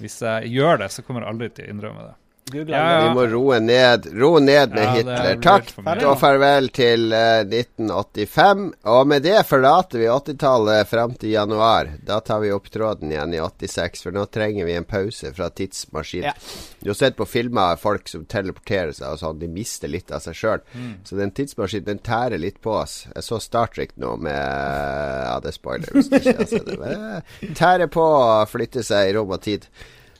Hvis jeg gjør det, så kommer jeg aldri til å innrømme det. Google Ja, Vi må roe ned, roe ned med Ja, er Hitler. Takk og farvel til uh, 1985. Og med det forlater vi 80-tallet fram til januar. Da tar vi opp tråden igjen i 86, for nå trenger vi en pause fra tidsmaskinen. Ja. Du har sett på filmer av folk som teleporterer seg og sånn, de mister litt av seg sjøl. Mm. Så den tidsmaskinen den tærer litt på oss. Jeg så Star Trek nå med Ja, det er spoiler hvis du ikke har sett det. Eh, Tærer på å flytte seg i rom og tid.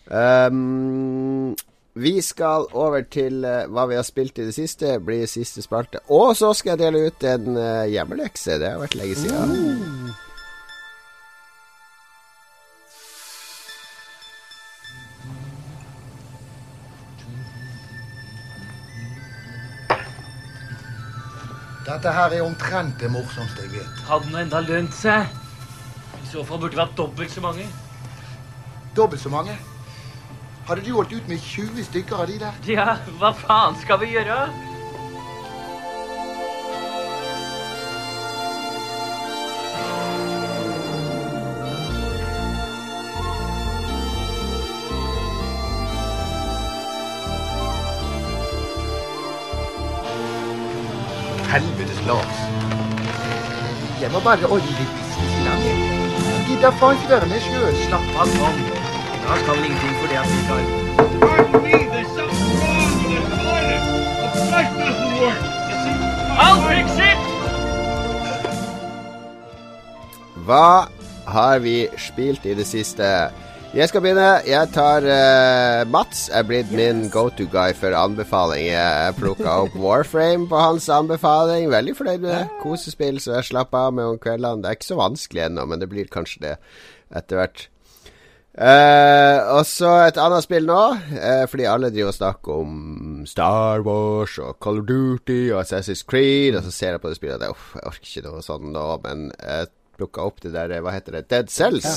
Um, vi skal over til uh, hva vi har spilt i det siste. Blir siste spalte. Og så skal jeg dele ut en uh, hjemmelekse. Det har vært lenge siden. Dette her er omtrent det morsomste jeg vet. Hadde den enda lønt seg? I så fall burde det vært dobbelt så mange. Dobbelt så mange. Hadde du holdt ut med 20 stykker av de der? Ja, hva faen skal vi gjøre? Helvetes Lars. Jeg må bare ordne litt slange. Gidder faen ikke være med sjøl. Slapp av, Tom. Lars kan vel ingenting for det at vi ikke har! Hva har vi spilt i det siste? Jeg skal begynne. Jeg tar uh, Mats. Er blitt min go to guy for anbefaling. Jeg plukka opp Warframe på hans anbefaling. Veldig fornøyd med det. Kosespill, så jeg slapper av med om kveldene. Det er ikke så vanskelig ennå, men det blir kanskje det etter hvert. Eh, og så et annet spill nå, eh, fordi alle driver og snakker om Star Wars og Call of Duty og Assassin's Creed, og så ser jeg på det spillet og det, uff, jeg orker ikke noe sånt nå, men jeg plukka opp det der, hva heter det, Dead Cells.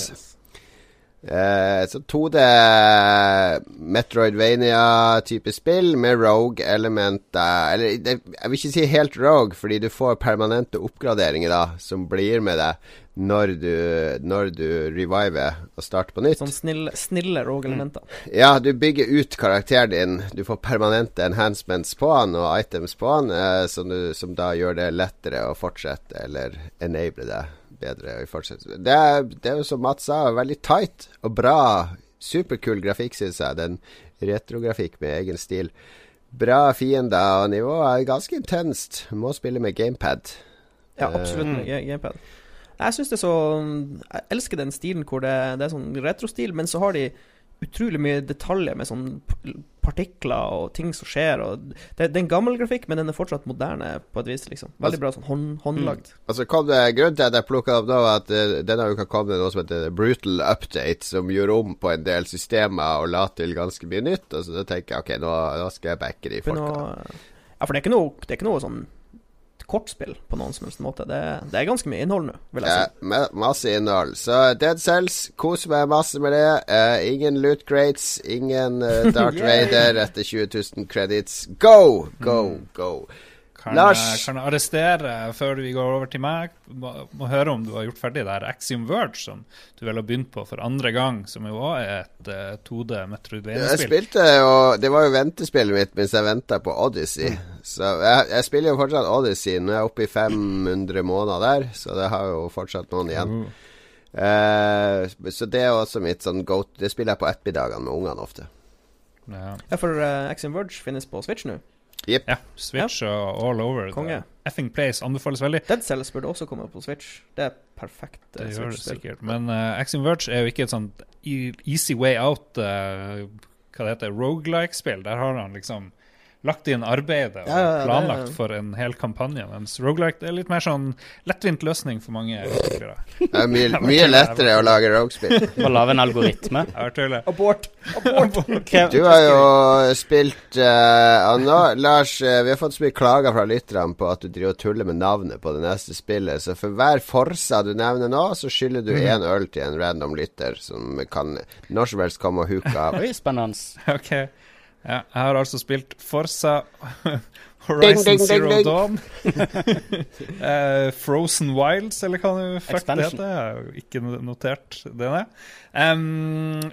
Eh, så 2D Metroidvania-type spill med rogue-elementer Eller jeg vil ikke si helt rogue, fordi du får permanente oppgraderinger da som blir med deg når du, når du reviver og starter på nytt. Sånn snille, snille rogue-elementer. Ja, du bygger ut karakteren din. Du får permanente enhancements på han og items på han, eh, som, du, som da gjør det lettere å fortsette, eller enable det bedre i. Det, er- det er jo som Mats sa, veldig tight og bra. Superkul grafikk, syns jeg. Den retrografikk med egen stil. Bra fiender, og nivået er ganske intenst. Må spille med gamepad. Ja, absolutt med Eh, gamepad. Jeg syns det er så Jeg elsker den stilen hvor det, det er sånn retrostil, men så har de utrolig mye detaljer med sånn partikler og ting som skjer. Det, det er en gammel grafikk, men den er fortsatt moderne på et vis. liksom Veldig bra sånn hånd, håndlagd. Altså kom det Grunnen til at jeg plukka opp nå, var at uh, denne uka kom det noe som heter Brutal Update, som gjør om på en del systemer og la til ganske mye nytt. Og så da tenker jeg ok, nå, nå skal jeg backe de folka. Ja, for det er ikke noe, det er ikke noe sånn kortspill på noen som helst måte. Det, det er ganske mye innhold nå, vil jeg Ja, si. ma- masse innhold. Så Dead Cells, kos meg masse med det. Eh, ingen loot crates, ingen uh, Dark Yeah. Raider etter 20 000 credits. Go, go, go. Kan, Lars, kan arrestere før vi går over til meg? Må, må høre om du har gjort ferdig det her Axiom Verge, som du vel har begynt på for andre gang, som jo også er et eh, 2D jeg Metroidvania-spill. spilte Det var jo ventespillet mitt mens jeg venta på Odyssey. Så jeg, jeg spiller jo fortsatt Odyssey. Nå er jeg oppe i 500 måneder der, så det har jo fortsatt noen igjen. Eh, så det er også mitt sånn go Det spiller jeg på ettermiddagene med ungene ofte. Ja. Ja, for uh, Axiom Verge finnes på Switch nå. Ja, Switch og all over. Konge. The effing place anbefales veldig. Dead Cells burde også komme på Switch. Det er perfekt. eh, Det gjør det sikkert. Men uh, Axiom Verge er jo ikke et sånt e- easy way out uh, Hva det heter, rogelike-spill. Der har han liksom lagt inn arbeidet og Ja, ja, ja, det- planlagt for en hel kampanje. Mens rogelike er litt mer sånn lettvint løsning for mange utviklere. Det er mye, mye lettere å lage Rogespill. Å lage en algoritme. Abort! Abort! Abort! Du har jo spilt uh, nå, Lars, uh, vi har fått så mye klager fra lytterne på at du driver og tuller med navnet på det neste spillet. Så for hver Forsa du nevner nå, så skylder du én mm. øl til en random lytter som kan når som helst komme og huke av. Oi, spennende. OK. Ja, jeg har altså spilt Forsa Horizon Ding, ding, Zero ding. Dawn. uh, Frozen Wilds, eller hva det heter. Jeg har jo ikke notert det ned. Em,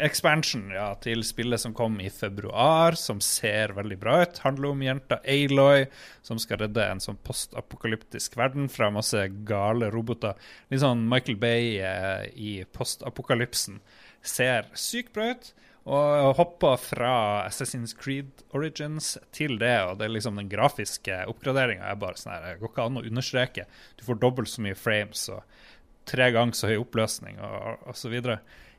expansion ja, til spillet som kom i februar, som ser veldig bra ut. Handler om jenta Aloy som skal redde en sånn postapokalyptisk verden fra masse gale roboter. Litt sånn Michael Bay uh, i postapokalypsen. Ser sykt bra ut. Og hoppa fra Assassin's Creed Origins til det, og det er liksom den grafiske oppgraderinga er bare sånn her Det går ikke an å understreke. Du får dobbelt så mye frames og tre ganger så høy oppløsning og, osv.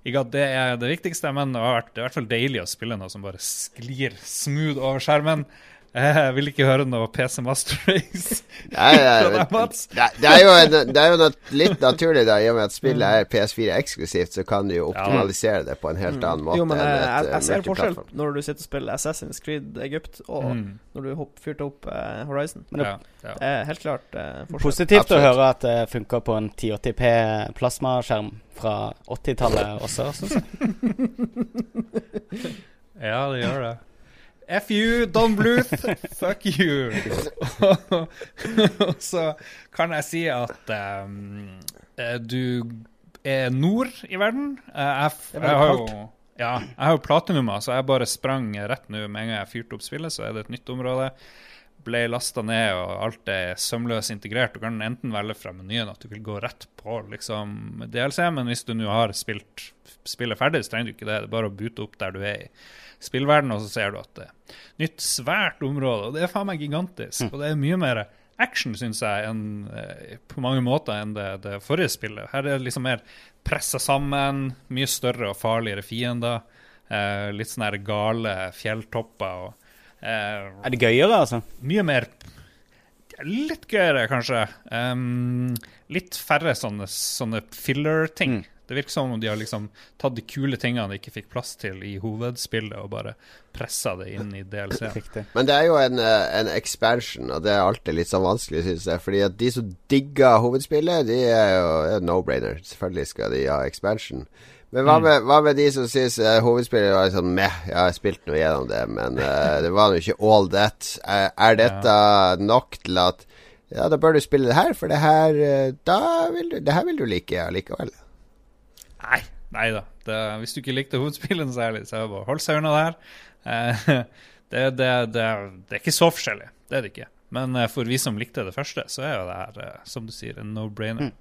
Ikke at det er det viktigste, men det har vært, det er i hvert fall deilig å spille noe som bare sklir smooth over skjermen. Jeg vil ikke høre noe PC Master Race Nei, fra deg, Mats. det, det er jo, en, det er jo litt naturlig, da, i og med at spillet er PS4 eksklusivt, så kan du jo optimalisere det på en helt annen måte Jo, men enn jeg, et jeg, eh, jeg ser forskjell når du sitter og spiller Assassin's Creed Egypt, og Mm. når du hopp, fyrte opp uh, Horizon. Men Ja, ja. Det er helt klart uh, forskjell. Positivt å høre at det funker på en 1080p plasmaskjerm fra 80-tallet også, syns jeg. Ja, det gjør det. F you, Don Bluth. Fuck you. Og så kan jeg si at ehm, eh, du er nord i verden. Eh, jeg, jeg har jo ja, jeg har jo platinuma, så jeg bare sprang rett nå med en gang jeg fyrte opp spillet, så er det et nytt område. Ble lasta ned, og alt er sømløst integrert. Du kan enten velge fra menyen at du vil gå rett på liksom, DLC, men hvis du nå har spilt spillet ferdig, så trenger du ikke det. Det er bare å bute opp der du er i spillverden, og så ser du at det er nytt, svært område. Og det er faen meg gigantisk. Og det er mye mer action, syns jeg, enn, eh, på mange måter enn det, det forrige spillet. Her er det liksom mer pressa sammen, mye større og farligere fiender. Eh, litt sånne her gale fjelltopper og eh, Er det gøyere, altså? Mye mer Litt gøyere, kanskje. Um, litt færre sånne, sånne filler-ting. Det virker som om de har liksom tatt de kule tingene de ikke fikk plass til i hovedspillet, og bare pressa det inn i DLC. Men det er jo en, eh, en expansion, og det er alltid litt sånn vanskelig, syns jeg. Fordi at de som digger hovedspillet, de er jo er no-brainer. Selvfølgelig skal de ha expansion. Men hva Mm. med, hva med de som syns uh, hovedspillet var sånn meh, jeg har spilt noe gjennom det, men uh, det var jo ikke all that. Er, er dette nok til at ja, da bør du spille det her, for det her eh, Da vil du, det her vil du like allikevel. Nei, nei da. Det, hvis du ikke likte hovedspillet særlig, så er det bare hold seg unna det her. Eh, det, det, det, det er ikke så forskjellig. Det er det ikke. Men eh, for vi som likte det første, så er jo det her, eh, som du sier, en no-brainer.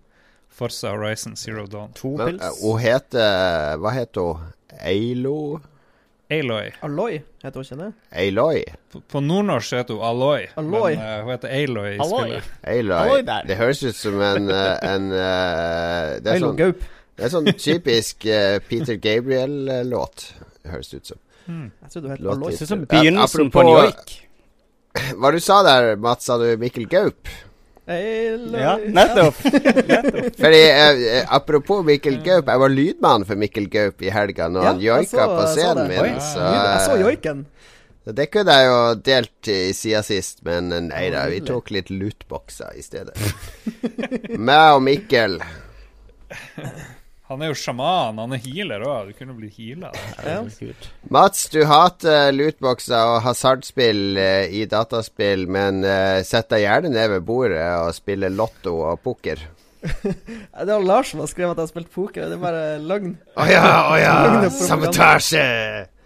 Forza Horizon Zero Dawn. Men eh, hun heter Hva heter hun? Eilo? Aloy. Aloy heter hun ikke det? Aloy? På, på nordnorsk heter hun Aloy, Aloy. men uh, hun heter Aloy i Aloy. spillet. Aloy. Aloy der. Det høres ut som en, en uh, det, er Aloy sånn, Gaup. Det er sånn typisk uh, Peter Gabriel-låt, høres det ut som. Jeg trodde du het Låt Ser ut som begynnelsen på en joik. Hva du sa der, Mats? Sa du Mikkel Gaup? Ja, nettopp. Fordi, eh, eh, Apropos Mikkel Gaup, jeg var lydmann for Mikkel Gaup i helga når Ja, han joika på så scenen min. Så, Jeg så eh, joiken. det kunne jeg jo delt i sida sist, men eh, nei da, vi tok litt lootboxer i stedet. Meg og Mikkel. Han er jo sjaman, han er healer òg. Du kunne blitt heala. Mats, du hater lootboxer og hasardspill eh, i dataspill, men eh, sett deg gjerne ned ved bordet og spiller lotto og poker. Det var Lars som har skrevet at jeg har spilt poker. Det er bare løgn. Å ja, å ja, Løgn og propaganda. sabotasje!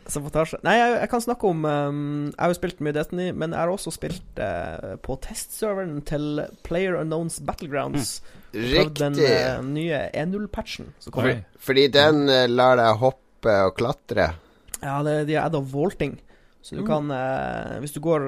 Sabotasje. Nei, jeg, jeg kan snakke om um, Jeg har jo spilt mye Destiny, men jeg har også spilt uh, på testserveren til Player Unknowns Battlegrounds. Prøvd Den uh, nye 1.0-patchen som For, fordi den uh, lar deg hoppe og klatre. Ja, det, de har adda vaulting. Så du Mm. kan, uh, hvis du går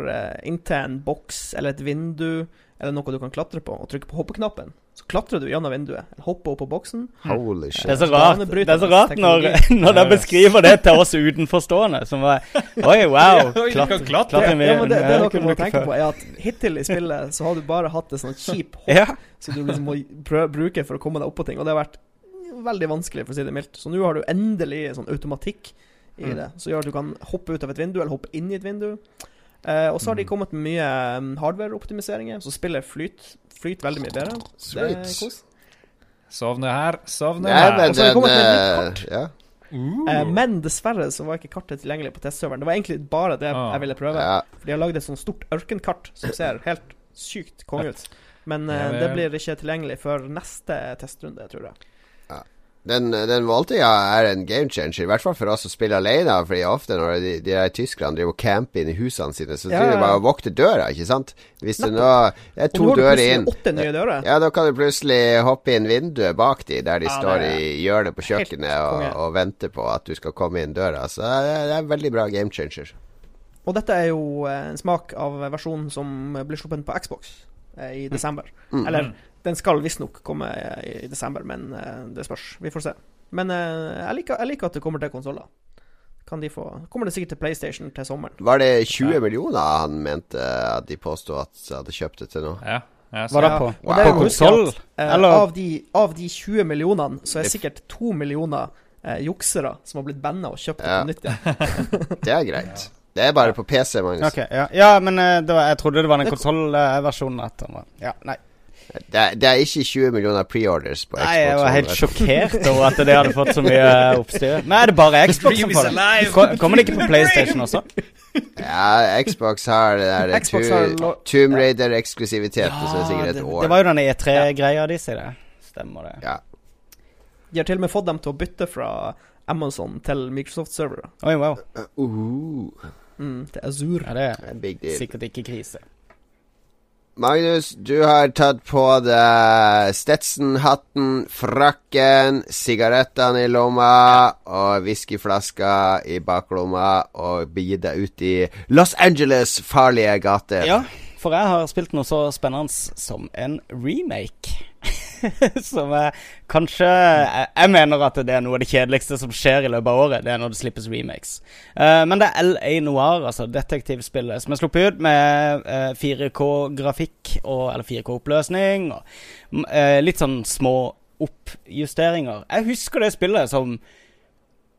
inntil en boks eller et vindu eller noe du kan klatre på, og trykker på hoppeknappen, så klatrer du gjennom vinduet. Hopper opp på boksen. Holy shit. Det er så rart, det er så rart når, når de beskriver det til oss utenforstående. Som var Oi, wow! Klatre- klatre. med- Ja, men det, det er noe du må tenke på, er at hittil i spillet så har du bare hatt et sånt kjip hopp Ja. som du liksom må bruke for å komme deg opp på ting, og det har vært veldig vanskelig, for å si det mildt. Så nå har du endelig sånn automatikk i Mm. det, som gjør at du kan hoppe ut av et vindu, eller hoppe inn i et vindu. Eh, og så har de kommet med mye um, hardware-optimiseringer, så spillet flyter flyt veldig mye bedre. Det er kos. Sovne her, sovner her. Og så har de kommet med et eh, nytt kart. Ja. Uh. men dessverre så var ikke kartet tilgjengelig på testserveren. Det var egentlig bare det Ah. jeg ville prøve. Ja. For de har lagd et sånt stort ørkenkart som ser helt sykt konge ut. Men uh, det blir ikke tilgjengelig før neste testrunde, tror jeg. Den, den måltida er en game changer, i hvert fall for oss som spiller alene. Fordi ofte når de, de der tyskerne driver og camper inn i husene sine, så Ja, driver de bare og vokter døra, ikke sant? Hvis det nå er to du dører inn. åtte nye dører. Ja, da kan du plutselig hoppe inn vinduet bak de, der de Ja, står er i hjørnet på kjøkkenet og, og venter på at du skal komme inn døra. Så det er, en veldig bra game changer. Og dette er jo eh, en smak av versjonen som blir sluppet på Xbox eh, i desember. Mm. Eller den skal visstnok komme i desember, men eh, det spørs. Vi får se. Men eh, jeg, liker, jeg liker at det kommer til konsoller. Kan de få Kommer det sikkert til PlayStation til sommeren. Var det 20 millioner han mente at de påsto at de hadde kjøpt det til nå? Ja. ja Var det Ja, på, wow. det på konsoll? eh, Eller av, de, av de 20 millionene, så er sikkert 2 millioner eh, juksere som har blitt banna og kjøpt det Ja. på nytt. Det er greit. Det er bare på PC, Magnus. Okay, ja. ja, men eh, det var, jeg trodde det var den konsollversjonen. Ja, nei. Det er, det er ikke 20 millioner preorders på Xbox. Nei, jeg var helt sjokkert over at det hadde fått så mye eh, oppstyr. Men er det bare Xbox som får det? Kommer det ikke på PlayStation også? Ja, Xbox har det der Xbox har Tomb Raider-eksklusiviteten, så det er sikkert et år. det var jo den E3-greia de sier det. Stemmer det. Ja. De har til og med fått dem til å bytte fra Amazon til Microsoft-servere. Oi, wow. Uh, Mm, til Azure. Ja, det det en big deal. er sikkert ikke krise. Magnus, du har tatt på deg Stetson-hatten, frakken, sigarettene i lomma og whiskyflaska i baklomma og begitt deg ut i Los Angeles' farlige gater. Ja, for jeg har spilt noe så spennende som en remake. som er kanskje jeg, jeg mener at det er noe av det kjedeligste som skjer i løpet av året. Det er når det slippes remakes. Uh, men det er LA Noir, altså detektivspillet, som er sluppet ut med uh, 4K-grafikk og Eller 4K-oppløsning. Og eh, litt sånn små oppjusteringer. Jeg husker det spillet som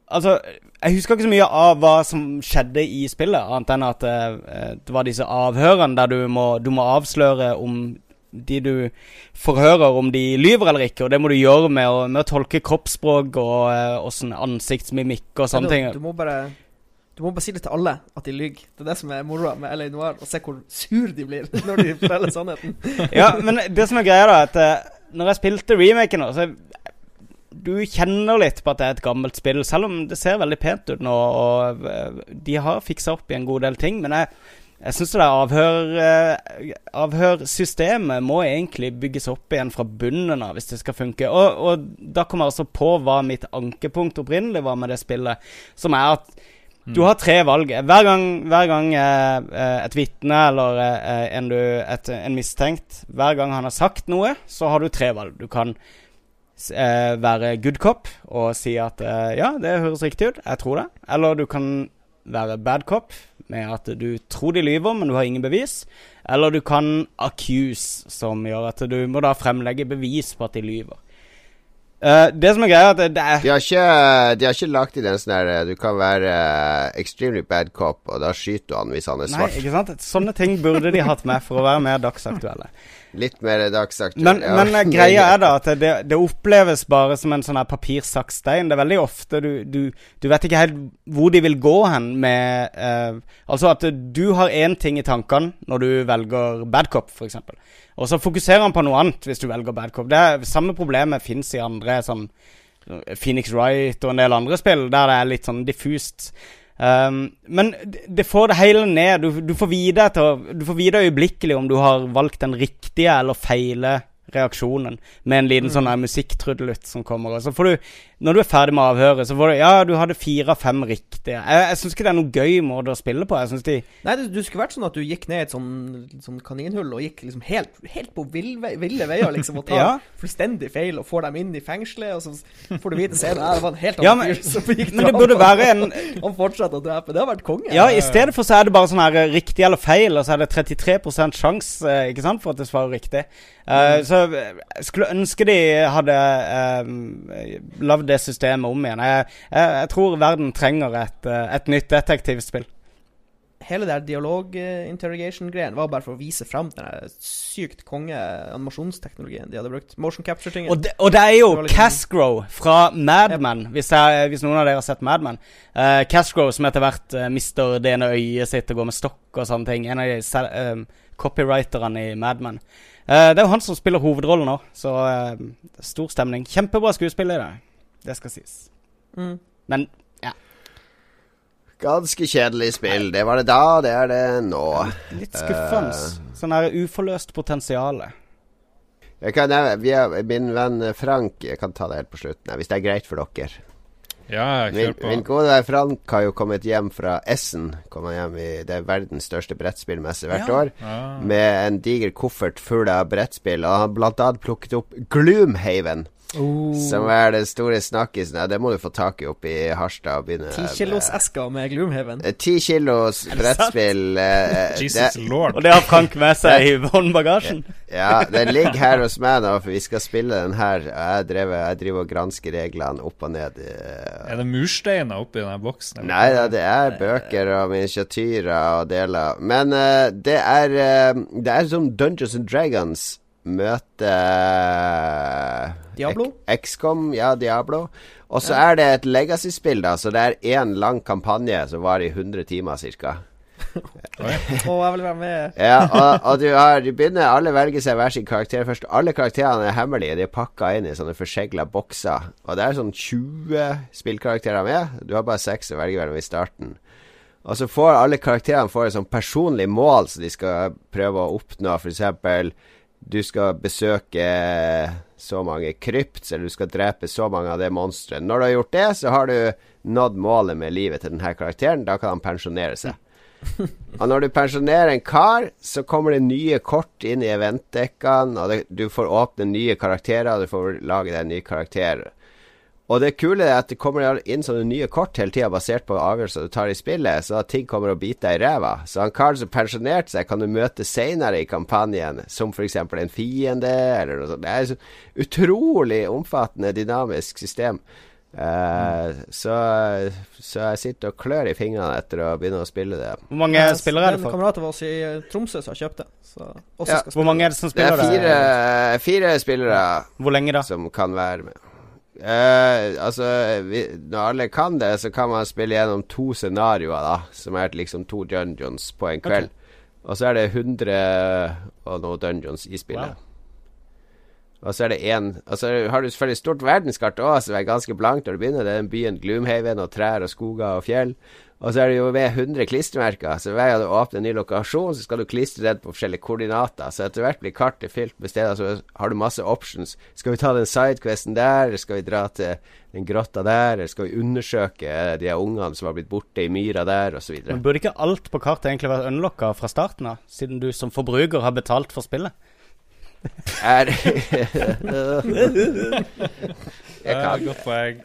Altså, jeg husker ikke så mye av hva som skjedde i spillet, annet enn at uh, det var disse avhørene der du må, du må avsløre om de du forhører, om de lyver eller ikke. Og det må du gjøre med å, med å tolke kroppsspråk og eh, åssen ansiktsmimikk og sånne ting. Du, du må bare Du må bare si det til alle at de lyver. Det er det som er moroa med LA Noir, å se hvor sur de blir når de forteller sannheten. ja, men det som er greia, da, at eh, når jeg spilte remaken nå, så du kjenner litt på at det er et gammelt spill, selv om det ser veldig pent ut nå. Og eh, de har fiksa opp i en god del ting. Men jeg, jeg syns det der avhør, eh, avhørsystemet må egentlig bygges opp igjen fra bunnen av hvis det skal funke. Og, og da kommer jeg altså på hva mitt ankepunkt opprinnelig var med det spillet, som er at du har tre valg. Hver gang, hver gang eh, eh, et vitne eller eh, en, du, et, en mistenkt Hver gang han har sagt noe, så har du tre valg. Du kan eh, være good cop og si at eh, ja, det høres riktig ut, jeg tror det. Eller du kan være bad cop med at du tror de lyver, men du har ingen bevis. Eller du kan accuse, som gjør at du må da fremlegge bevis på at de lyver. Uh, det som er greia, er at det, er De har ikke, de har ikke lagt i den sånn der Du kan være uh, extremely bad cop, og da skyter du han hvis han er Nei, svart. ikke sant? Sånne ting burde de hatt med for å være mer dagsaktuelle. Litt mer dagsaktuell. Men, ja. men eh, greia er da at det, det oppleves bare som en sånn her papirsakstein. Det er veldig ofte du, du, du vet ikke helt hvor de vil gå hen med eh, Altså at du har én ting i tankene når du velger bad cop, f.eks. Og så fokuserer han på noe annet hvis du velger bad cop. Det er, samme problemet fins i andre sånn Phoenix Wright og en del andre spill der det er litt sånn diffust. Um, men det får det hele ned. Du, du, får vite du får vite øyeblikkelig om du har valgt den riktige eller feile reaksjonen med en liten Mm. sånn musikktrudelutt som kommer. Og så får du når du er ferdig med avhøret, så var det Ja, du hadde fire av fem riktige. Jeg, jeg syns ikke det er noen gøy måte å spille på. Jeg synes de Nei, det, du skulle vært sånn at du gikk ned i et sånn, sånn kaninhull og gikk liksom helt, helt på ville, ville veier, liksom, og tar Ja. fullstendig feil og får dem inn i fengselet, og så får du vite senere at det var en helt annen men- fyr som gikk men det burde være en- Han fortsatte å drepe. Det har vært konge. Ja, i stedet for så er det bare sånn her eh, riktig eller feil, og så er det 33 sjanse eh, ikke sant, for at det svarer riktig. Eh, Så eh, jeg skulle ønske de hadde um, lagd det systemet om igjen. Jeg, jeg, jeg tror verden trenger et, eh, et nytt detektivspill. Hele det dialog-interrogation-greien var bare for å vise fram den sykt konge animasjonsteknologien de hadde brukt. Motion capture-tingen. Og og det er jo Det Casgrow fra Madman, yep. hvis, jeg, hvis noen av dere har sett Madman. Uh, Casgrow som etter hvert uh, mister det ene øyet sitt og går med stokk og sånne ting. En av de eh, copywriterne i Mad Men. Eh, det er jo han som spiller hovedrollen nå, så uh, stor stemning. Kjempebra skuespill i det. Det skal sies. Mm. Men ja. Ganske kjedelig spill. Det var det da, det er det nå. Litt skuffende. Uh, Sånn her uforløst potensial. jeg kan, nevne- vi har, min venn Frank Jeg kan ta det helt på slutten, hvis det er greit for dere. Ja, Min, min gode Frank har jo kommet hjem fra Essen. Kommer hjem i, det er verdens største brettspillmesse hvert Ja. år. Ah. Med en diger koffert full av brettspill. Og han har blant annet plukket opp Gloomhaven. Oh. Som er den store snakkisen. Ja, det må du få tak i oppe i Harstad. Ti kilos esker med Gloomhaven. Eh, Ti kilos brettspill. eh, Jesus Lord. Og det har Frank med seg i håndbagasjen. Ja, den ligger her hos meg nå, for vi skal spille den her. Jeg driver, jeg driver og gransker reglene opp og ned. eh. Er det mursteiner oppi den boksen? eller? Nei da, det er bøker og miniatyrer og deler. Men uh, det er Det er som Dungeons and Dragons møter Diablo? XCOM, ja, Diablo. Og så er det et legacy-spill, da, så det er én lang kampanje som varer i 100 timer ca. oh, jeg vil være med. Ja, og, og du har Du begynner Alle velger seg hver sin karakter først. Alle karakterene er hemmelige. De er pakka inn i sånne forsegla bokser. Og det er sånn 20 spillkarakterer med. Du har bare seks å velge mellom i starten. Og så får alle karakterene får et sånn personlig mål som de skal prøve å oppnå. For eksempel du skal besøke så mange krypts, eller du skal drepe så mange av det monsteret. Når du har gjort det, så har du nådd målet med livet til denne karakteren. Da kan han pensjonere seg. Og når du pensjonerer en kar, så kommer det nye kort inn i eventdekkene, og det, du får åpne nye karakterer, og du får lage deg en ny karakter. Og det kule er at det kommer inn sånne nye kort hele tida, basert på avgjørelser du tar i spillet, så at ting kommer å bite deg i ræva. Så han karen som pensjonerte seg, kan du møte seinere i kampanjen, som f.eks. en fiende, eller noe sånt. Det er et utrolig omfattende, dynamisk system. Eh, så, så jeg sitter og klør i fingrene etter å begynne å spille det. Hvor mange ja, spillere er det En for? kamerat av oss i eh, Tromsø som har kjøpt det. Så også Ja. skal Hvor mange er det som Det er spiller fire, det? fire spillere Hvor lenge da? som kan være med. Eh, altså, vi, når alle kan det, så kan man spille gjennom to scenarioer, da. Som er liksom to dungeons på en kveld. Og så er det 100 og noe dungeons i spillet. Wow. Og så er det én Og så har du selvfølgelig stort verdenskart òg, som er ganske blankt når du begynner. Det er den byen Gloomhaven og trær og skoger og fjell. Og så er det jo ved 100 klistremerker, så hver gang du åpner en ny lokasjon, så skal du klistre den på forskjellige koordinater. Så etter hvert blir kartet fylt med steder, så har du masse options. Skal vi ta den sidequesten der, eller skal vi dra til den grotta der, eller skal vi undersøke de ungene som har blitt borte i myra der, osv. Burde ikke alt på kartet egentlig vært unlocka fra starten av, siden du som forbruker har betalt for spillet? Er kan godt poeng.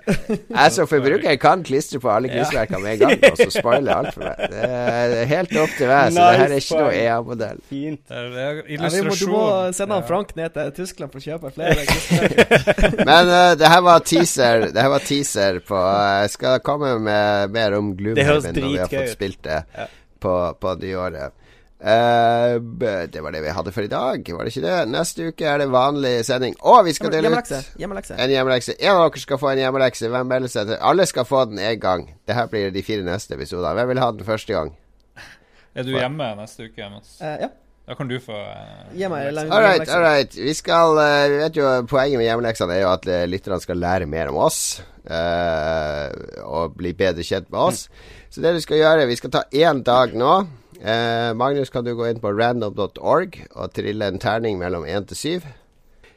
Jeg som forbruker kan klistre på alle klistremerker med en gang, og så spoiler alt for meg. Det er helt opp til meg, så det her er ikke noe EA-modell. Fint. Det er Ja, må, du må sende han Frank ned til Tyskland for å kjøpe flere. klistremerker. Men uh, det her var teaser Det her var teaser på uh, Jeg skal komme med mer om Det Gloomhaven når vi har fått spilt det Ja. på, på nyåret. Eh, b- det var det vi hadde for i dag, var det ikke det? Neste uke er det vanlig sending. Å, vi skal dele ut Hjemmelekse. En hjemmelekse. En av dere skal få en hjemmelekse. Hvem melder seg til? Alle skal få den én gang. Det her blir de fire neste episodene. Hvem vil ha den første gang? Er du hjemme neste uke, Mats? Uh, ja. Da kan du få eh, Gi meg All right, hjemmelekse. all right. Vi skal uh, Vi vet jo Poenget med hjemmeleksene er jo at lytterne skal lære mer om oss. Uh, og bli bedre kjent med oss. Så det du skal gjøre Vi skal ta én dag nå. Eh, Magnus, kan du gå inn på random.org og trille en terning mellom én til syv?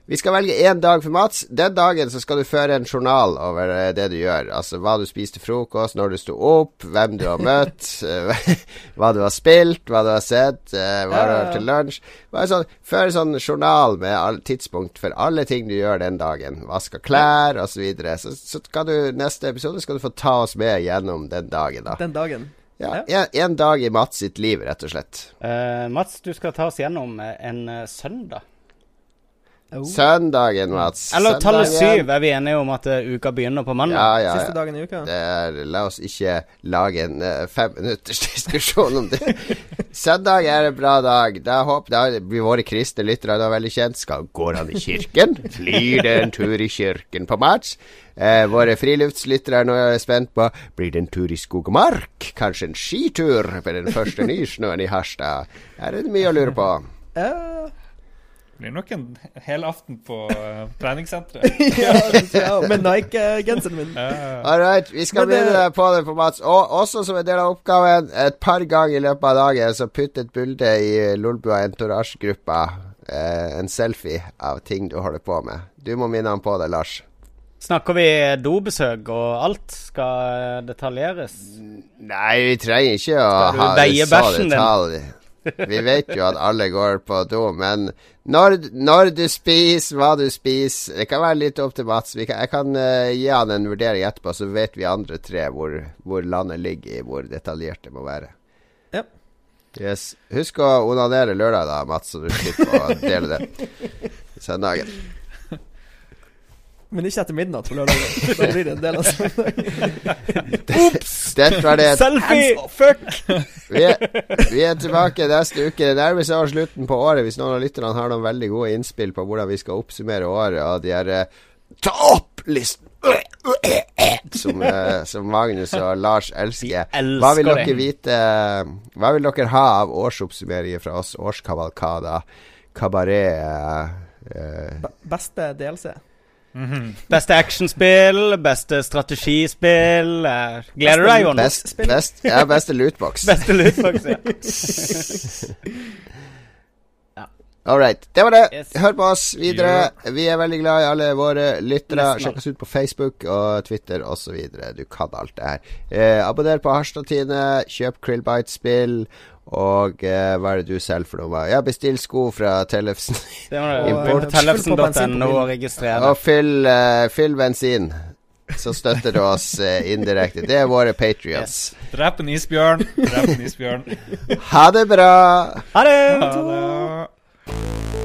Vi skal velge én dag for Mats. Den dagen så skal du føre en journal over eh, det du gjør. Altså hva du spiste frokost, når du sto opp, hvem du har møtt, eh, hva du har spilt, hva du har sett, eh, hva du har til lunsj. Bare sånn, Før sånn journal med all, tidspunkt for alle ting du gjør den dagen. Vaska klær osv. Så, videre. så så skal du neste episode skal du få ta oss med gjennom den dagen, da. Den dagen. Ja, en, en dag i Mats sitt liv, rett og slett. Uh, Mats, du skal ta oss gjennom eh, en eh, søndag. Søndagen, Mats. Eller tallet syv. Er vi enige om at uh, uka begynner på mandag? Ja, ja, Siste ja. dagen i uka. Det er, la oss ikke lage en uh, femminutters diskusjon om det. Søndag er en bra dag. Da håper da blir våre kristne lyttere da veldig kjent. Skal, går han i kirken? Blir det en tur i kirken på Mats? Eh, våre friluftslyttere er nå spent på Blir det en tur i skog og mark? Kanskje en skitur med den første nysnøen i Harstad? Her er det mye å lure på. Det blir nok en hel aften på uh, treningssenteret. ja, ja, med Nike-genseren min. All right, vi skal begynne på det på Mats. Og også som en del av oppgaven, et par ganger i løpet av dagen, så putt et bilde i Lolbua Entourage-gruppa. Uh, en selfie av ting du holder på med. Du må minne han på det, Lars. Snakker vi dobesøk og alt? Skal eh, detaljeres? Nei, vi trenger ikke å ha så detalj. din? Vi vet jo at alle går på do, men når, når du spiser, hva du spiser Det kan være litt opp til Mats. Vi kan, jeg kan uh, gi han en vurdering etterpå, så vet vi andre tre hvor, hvor landet ligger i hvor detaljert det må være. Ja. Yes. Husk å onanere lørdag, da, Mats, så du slipper å dele det søndagen. Men ikke etter midnatt på lørdag. Da blir det en del av søndagen. Ops! Dette var det. Selfie! Fuck! Vi er, vi er tilbake neste uke. Det nærmer seg også slutten på året. Hvis noen av lytterne har noen veldig gode innspill på hvordan vi skal oppsummere året og de her Ta opp-listen! som, eh, som Magnus og Lars elsker. Hva vil dere vite Hva vil dere ha av årsoppsummeringer fra oss? Årskavalkader, kabaret eh, eh, Beste DLC. Beste actionspill, beste strategispill eh, Gleder du deg, Jonas? Best, best, ja, beste lootbox. Beste lootbox, ja. All right. Det var det. Yes. Hør på oss videre. Vi er veldig glad i alle våre lyttere. Sjekk oss ut på Facebook og Twitter osv. Du kan alt det her. Eh, abonner på Harstad-Tine. Kjøp Krillbite-spill. Og eh, hva er det du selger for noe? Ja, bestill sko fra Tellefsen. Import. på tellefsen.no og registrere. Og fyll, uh, fyll bensin. Så støtter du oss uh, indirekte. Det er våre patrions. Drep en isbjørn. Drep en isbjørn. Ha det bra! Ha det! Ha det.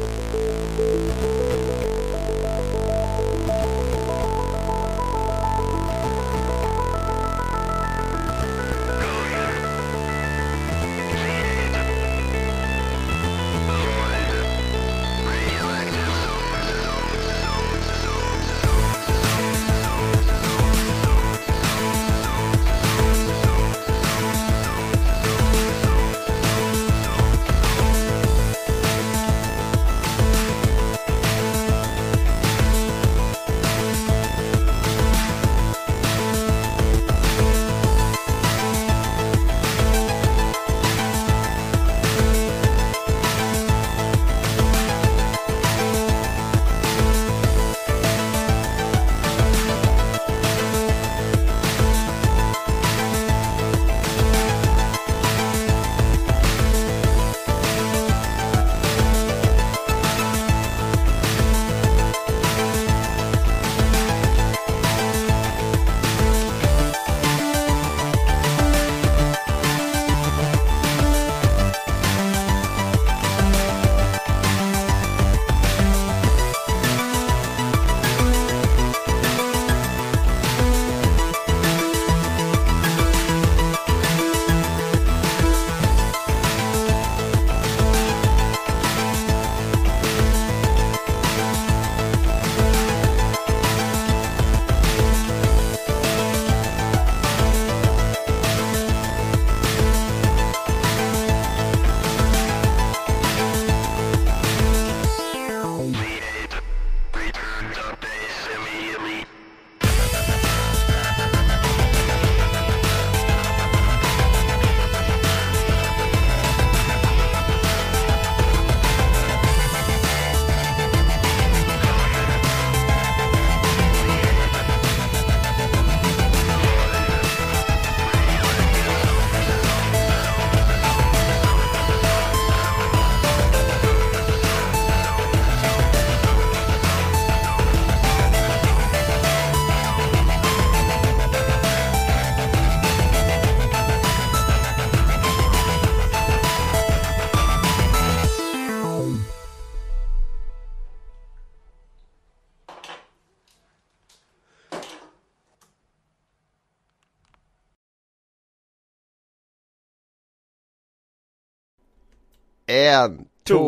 Én, to,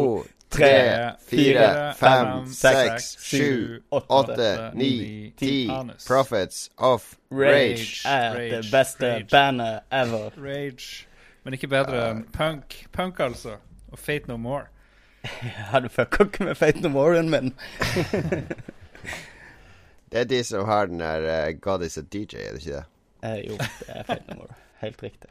tre, fire, fem, seks, sju, åtte, ni, ti. Prophets of Rage. Rage er det beste bandet ever. Rage. Men ikke bedre enn punk. Punk, altså. Og Fate No More. Ja, du fucka ikke med Fate No More-en min. Det er de som har den der uh, God is a DJ, er det ikke det? Eh, jo, det er Fate No More. Helt riktig.